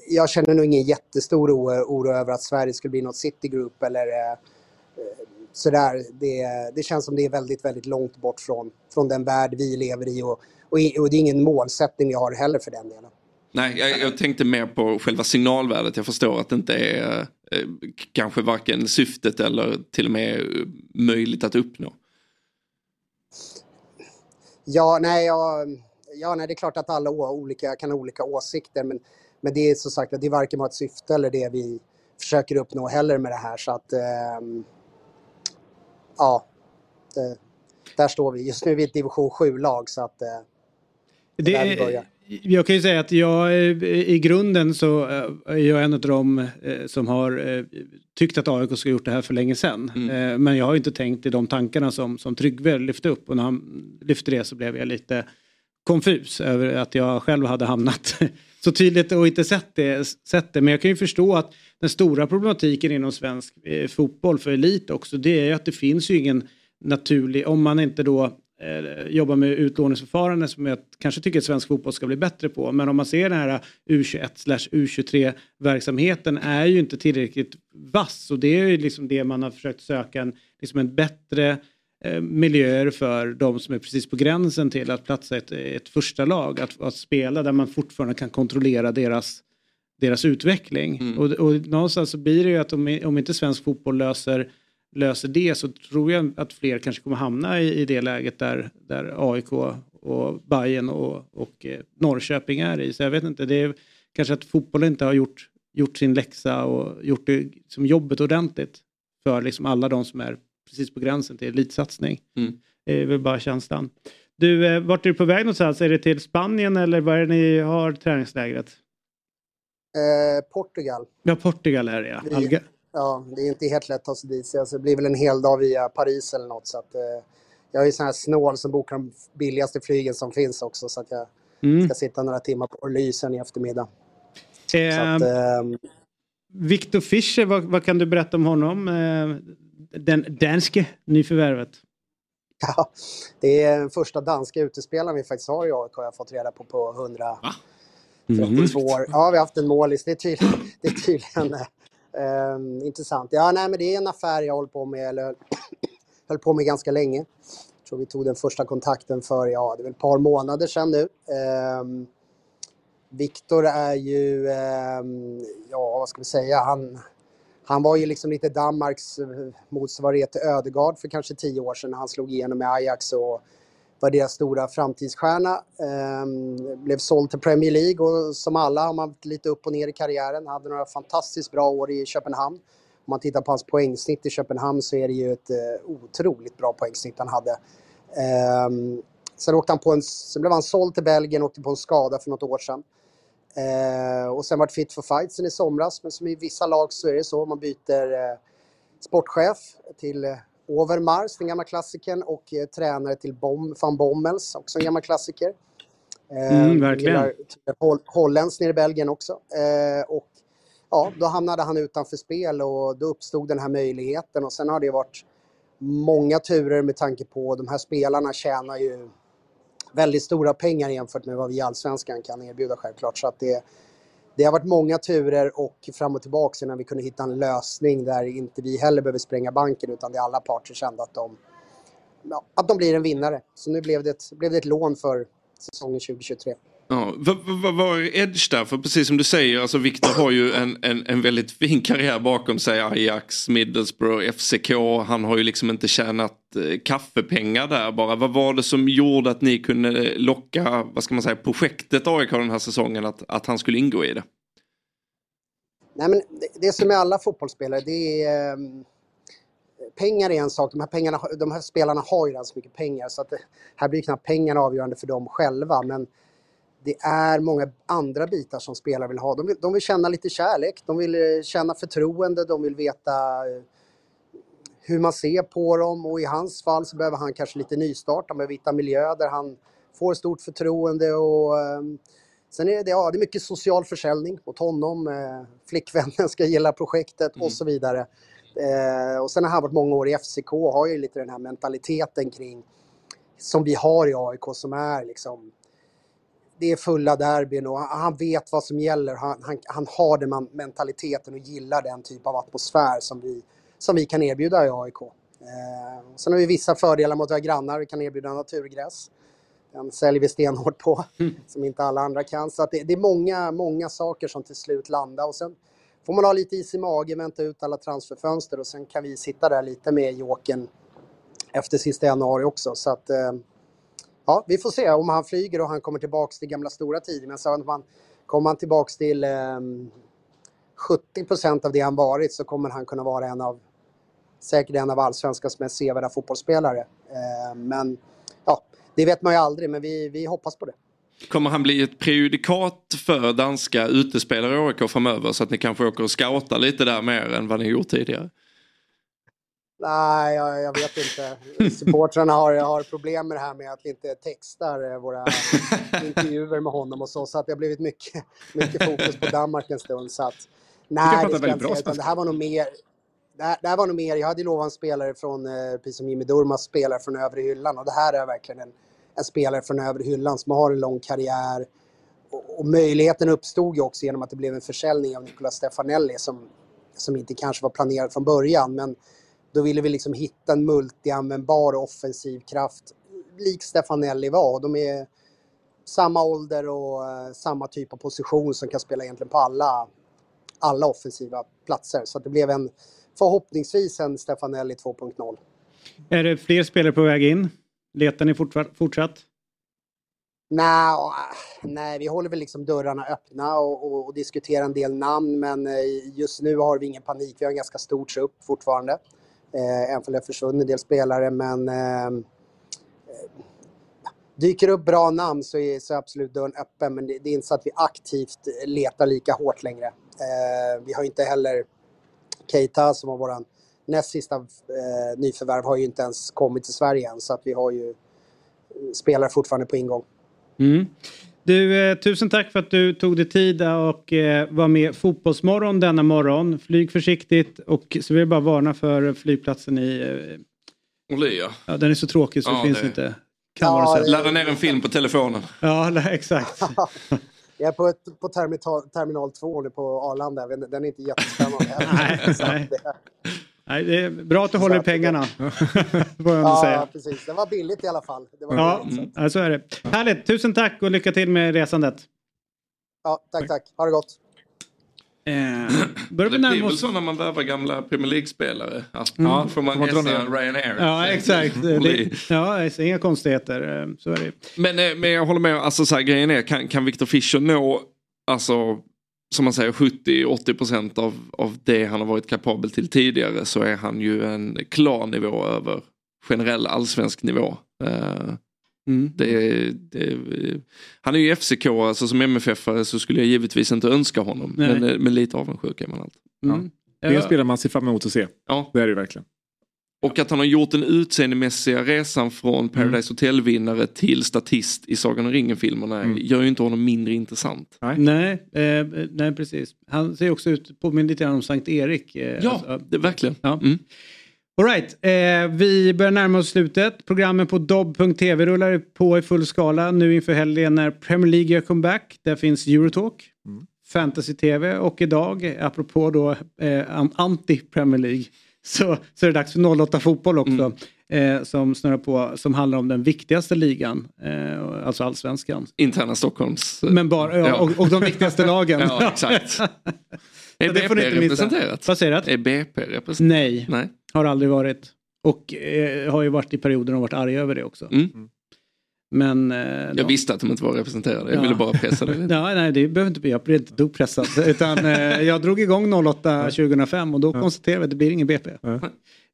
jag känner nog ingen jättestor oro, oro över att Sverige skulle bli något citygroup eller eh, sådär. Det, det känns som det är väldigt, väldigt långt bort från, från den värld vi lever i och, och, och det är ingen målsättning vi har heller för den delen. Nej, jag, jag, tänkte mer på själva signalvärdet. Jag förstår att det inte är eh, kanske varken syftet eller till och med möjligt att uppnå. Ja, nej, ja, ja, nej det är klart att alla olika, kan ha olika åsikter men, men det är som sagt att det är varken ett syfte eller det vi försöker uppnå heller med det här så att eh, ja, det, där står vi. Just nu är vi ett division 7-lag så att eh, det, är där vi börjar. Jag kan ju säga att jag i grunden så eh, är jag en av dem eh, som har eh, tyckt att AIK ska ha gjort det här för länge sedan. Mm. Men jag har inte tänkt i de tankarna som, som Tryggve lyfte upp och när han lyfte det så blev jag lite konfus över att jag själv hade hamnat [laughs] så tydligt och inte sett det, sett det. Men jag kan ju förstå att den stora problematiken inom svensk eh, fotboll för elit också det är ju att det finns ju ingen naturlig, om man inte då eh, jobba med utlåningsförfarande som jag kanske tycker att svensk fotboll ska bli bättre på. Men om man ser den här U21 U23 verksamheten är ju inte tillräckligt vass och det är ju liksom det man har försökt söka en, liksom en bättre eh, miljöer för de som är precis på gränsen till att platsa ett, ett första lag. Att, att spela där man fortfarande kan kontrollera deras deras utveckling. Mm. Och, och någonstans så blir det ju att om, om inte svensk fotboll löser löser det så tror jag att fler kanske kommer hamna i, i det läget där, där AIK och Bayern och, och eh, Norrköping är i. Så jag vet inte, det är kanske att fotbollen inte har gjort, gjort sin läxa och gjort det som jobbet ordentligt för liksom alla de som är precis på gränsen till elitsatsning. Mm. Det är väl bara känslan. Du, eh, vart är du på väg någonstans? Är det till Spanien eller var är det ni har träningslägret? Eh, Portugal. Ja, Portugal är det ja. Alga ja, det är inte helt lätt att ta sig dit. Så det blir väl en hel dag via Paris eller något. Så att, eh, jag är ju sån här snål som bokar de billigaste flygen som finns också. Så att jag mm. ska sitta några timmar på Orly i eftermiddag. Eh, att, eh, Victor Fischer, vad, vad, kan du berätta om honom? Eh, den danske nyförvärvet. Ja, det är den första danska utespelaren vi faktiskt har i AIK har jag fått reda på på 100... 32 mm. år. Ja, vi har haft en målis. Det är tydligen, [laughs] det är tydligen Um, intressant. Ja, nej, men det är en affär jag håller på med, eller [clears throat] höll på med ganska länge. Jag tror vi tog den första kontakten för, ja, det är väl ett par månader sedan nu. Um, Viktor är ju, um, ja vad ska vi säga, han, han var ju liksom lite Danmarks eh, motsvarighet till Ödegard för kanske tio år sedan när han slog igenom med Ajax och var deras stora framtidsstjärna. Ehm, blev såld till Premier League och som alla har man lite upp och ner i karriären. Hade några fantastiskt bra år i Köpenhamn. Om man tittar på hans poängsnitt i Köpenhamn så är det ju ett eh, otroligt bra poängsnitt han hade. Ehm, sen, åkte han på en, sen blev han såld till Belgien och åkte på en skada för något år sedan. Eh, och sen vart fit for fight sen i somras. Men som i vissa lag så är det så. Man byter eh, sportchef till eh, Overmars, den gamla klassikern, och eh, tränare till Bom, van Bommels, också en gammal klassiker. Eh, mm, verkligen. Holl Holländsk nere i Belgien också. Eh, och ja, då hamnade han utanför spel och då uppstod den här möjligheten och sen har det varit många turer med tanke på de här spelarna tjänar ju väldigt stora pengar jämfört med vad vi i Allsvenskan kan erbjuda självklart. Så att det, det har varit många turer och fram och tillbaka innan vi kunde hitta en lösning där inte vi heller behöver spränga banken utan det alla parter kände att de, ja, att de blir en vinnare. Så nu blev det ett, blev det ett lån för säsongen 2023. Ja, vad, vad, vad är Edge där? För precis som du säger, alltså Victor har ju en, en, en väldigt fin karriär bakom sig. Ajax, Middlesbrough, FCK. Han har ju liksom inte tjänat eh, kaffepengar där bara. Vad var det som gjorde att ni kunde locka, vad ska man säga, projektet AIK den här säsongen att, att han skulle ingå i det? Nej, men det, det som med alla fotbollsspelare, det är... Eh, pengar är en sak. De här, pengarna, de här spelarna har ju redan så mycket pengar så att det, här blir knappt pengarna avgörande för dem själva. Men det är många andra bitar som spelare vill ha. De vill, de vill känna lite kärlek, de vill eh, känna förtroende, de vill veta eh, hur man ser på dem och i hans fall så behöver han kanske lite nystart, han behöver hitta miljö där han får stort förtroende och um, sen är det, ja, det är mycket social försäljning mot honom, eh, flickvännen ska gilla projektet mm. och så vidare. Eh, och sen har han varit många år i FCK och har ju lite den här mentaliteten kring som vi har i AIK som är liksom det är fulla derbyn och han vet vad som gäller. Han, han, han har den mentaliteten och gillar den typ av atmosfär som vi, som vi kan erbjuda i AIK. Eh, sen har vi vissa fördelar mot våra grannar. Vi kan erbjuda naturgräs. Den säljer vi stenhårt på, mm. som inte alla andra kan. Så det, det, är många, många saker som till slut landar. Och sen får man ha lite is i magen, vänta ut alla transferfönster och sen kan vi sitta där lite med Jåken efter sista januari också. Så att, eh, ja, vi får se om han flyger och han kommer tillbaks till gamla stora tider. Men så om han, kommer han tillbaks till eh, 70 procent av det han varit så kommer han kunna vara en av, säkert en av allsvenskans mest sevärda fotbollsspelare. Eh, men ja, det vet man ju aldrig, men vi, vi hoppas på det. Kommer han bli ett prejudikat för danska utespelare i AIK framöver så att ni kanske åker och scoutar lite där mer än vad ni gjort tidigare? Nej, jag, jag, vet inte. Supportrarna har, har problem med det här med att vi inte textar eh, våra intervjuer med honom och så. Så att det har blivit mycket, mycket fokus på Danmark en stund. Så att, nej, det, jag inte det här var nog mer... Det här, det här, var nog mer, jag hade lovat en spelare från, eh, precis som Jimmy Durmas spelare från övre hyllan och det här är verkligen en, en spelare från övre hyllan som har en lång karriär. Och, och möjligheten uppstod ju också genom att det blev en försäljning av Nicolas Stefanelli som, som inte kanske var planerat från början. Men då ville vi liksom hitta en multianvändbar offensiv kraft lik Stefanelli var. De är samma ålder och uh, samma typ av position som kan spela egentligen på alla, alla offensiva platser. Så det blev en förhoppningsvis en Stefanelli 2.0. Är det fler spelare på väg in? Letar ni fortsatt? Nej, nej, vi håller väl liksom dörrarna öppna och, och, och, diskuterar en del namn men eh, just nu har vi ingen panik. Vi har en ganska stor trupp fortfarande. Eh, även om det har försvunnit en del spelare men ehm, eh, dyker upp bra namn så är, så är absolut dörren öppen men det, det, är inte så att vi aktivt letar lika hårt längre. Eh, vi har inte heller Keita som var våran näst sista eh, nyförvärv har ju inte ens kommit till Sverige än så att vi har ju eh, spelare fortfarande på ingång. Mm. Du, eh, tusen tack för att du tog dig tid och eh, var med Fotbollsmorgon denna morgon. Flyg försiktigt och så vill jag bara varna för flygplatsen i... Eh, Olia. Ja, den är så tråkig så ja, det finns det... inte. Kan ja, vara Ladda ner en film på telefonen. Ja, exakt. [laughs] jag är på, ett, på terminal, terminal 2 nu på Arlanda. Den är inte jättespännande. [laughs] nej, [laughs] nej. Nej, det är bra att du håller i pengarna. [laughs] ja, säga. precis. Det var billigt i alla fall. Det var ja, billigt, så. ja, så är det. Härligt. Tusen tack och lycka till med resandet. Ja, tack, tack. Ha det gott. Eh, börjar det blir väl så när man värvar gamla Premier League-spelare. Att mm. Då får man hälsa Ryanair. Ja, exakt. [laughs] Det, ja, inga konstigheter. Eh, så är det. Men, eh, men jag håller med. Alltså, så här, grejen är, kan, kan Victor Fischer nå alltså, som man säger 70-80% av, av det han har varit kapabel till tidigare så är han ju en klar nivå över generell allsvensk nivå. Uh, mm. det, det, han är ju FCK, alltså som MFF så skulle jag givetvis inte önska honom. Men, men, lite avundsjuk är man alltid. Mm. Ja. Det är en spelare man ser fram emot att se. Ja. Det är det verkligen. Och att han har gjort den utseendemässiga resan från Paradise mm. Hotel-vinnare till statist i Sagan om ringen-filmerna mm. gör ju inte honom mindre intressant. Nej, nej, eh, nej precis. Han ser också ut, påminner lite grann om Sankt Erik. Eh, ja, alltså, det, verkligen. Ja. Mm. Alright, eh, vi börjar närma oss slutet. Programmen på dobb.tv rullar på i full skala nu inför helgen när Premier League gör comeback. Där finns Eurotalk. Mm. fantasy-tv och idag, apropå då eh, anti-Premier League, så, så är det dags för 08 fotboll också. Eh, som snurrar på, som handlar om den viktigaste ligan, eh, alltså allsvenskan. Interna Stockholms... Men bara, ja, Ja. Och, och de viktigaste [laughs] lagen. Ja, exakt. [laughs] Är BP representerat? Vad säger du? Är BP representerat? Nej, Nej. har aldrig varit. Och eh, har ju varit i perioder och varit arga över det också. Mm. Men... Eh, Jag visste att de inte var representerade, jag Ja. ville bara pressa dig lite. [laughs] Ja, nej, det behöver inte bli. Jag blir inte dugg pressad. [laughs] Utan, eh, jag drog igång 08 2005 och då konstaterade vi att det blir ingen BP.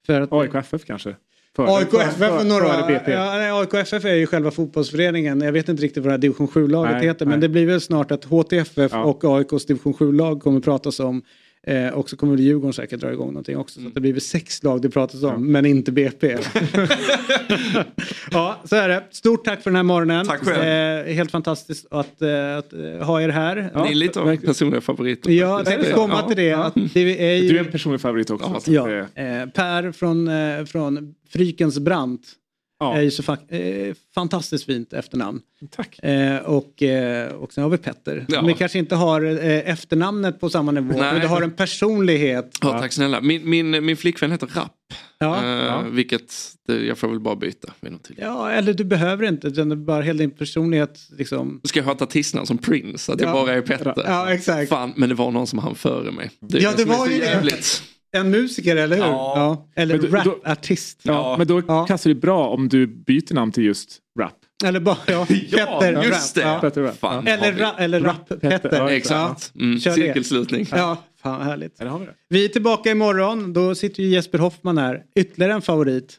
För att, AIK FF kanske? AIK FF är några... Före BP. Ja, nej, AIK FF är ju själva fotbollsföreningen. Jag vet inte riktigt vad det här division 7-laget Nej, heter. Men nej. det blir väl snart att HTFF Ja. och AIKs division 7-lag kommer pratas om. Eh, och så kommer Djurgården säkert dra igång någonting också. Så att det blir väl sex lag det pratas om, men inte BP. [laughs] ja, så är det. Stort tack för den här morgonen. Tack själv. Eh, helt fantastiskt att, eh, att eh, ha er här. Ni är lite av personliga favoriter. Ja, jag tänkte komma till det. Att det är ju... Du är en personlig favorit också. så Ja, eh, Per från, eh, från Frykens Brant Ja. är ju så fa- eh, fantastiskt fint efternamn. Tack. Eh, och, eh, och sen har vi Petter. Ja. Vi kanske inte har eh, efternamnet på samma nivå, Nej. men du har en personlighet. Ja, tack snälla. Min, min, min flickvän heter Rapp. Ja. Eh, Ja. Vilket det, jag får väl bara byta vid något. Ja, eller du behöver inte, utan bara hela din personlighet. Liksom. Ska jag ha ett artistnamn som Prince? Att jag Ja. bara är Petter? Ja, exakt. Fan, men det var någon som hann före mig. Det Ja, det var ju det. En musiker, eller hur? Ja. Eller Men du- då- rapartist. Ja, men då kastar det bra om du byter namn till just rap. Eller bara, ja, [laughs] Petter just Rap. det. Ja. Fan, Eller, ra, eller rap-Petter. Ja, Exakt. Mm, cirkelslutning. Ja, fan härligt. Ja, vi. Vi är tillbaka imorgon. Då sitter ju Jesper Hoffman här. Ytterligare en favorit.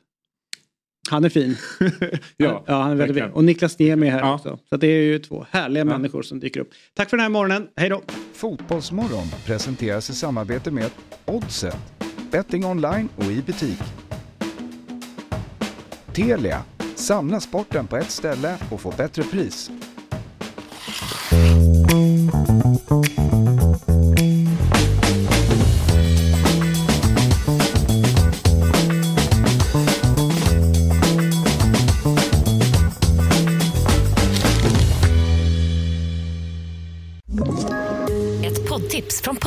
Han är fin. [laughs] Ja, ja han är väldigt fin. Och Niklas Niemi är här Ja. också. Så det är ju två härliga människor som dyker upp. Tack för den här morgonen. Hej då! Fotbollsmorgon presenteras i samarbete med Oddset, betting online och i butik. Telia, samla sporten på ett ställe och få bättre pris.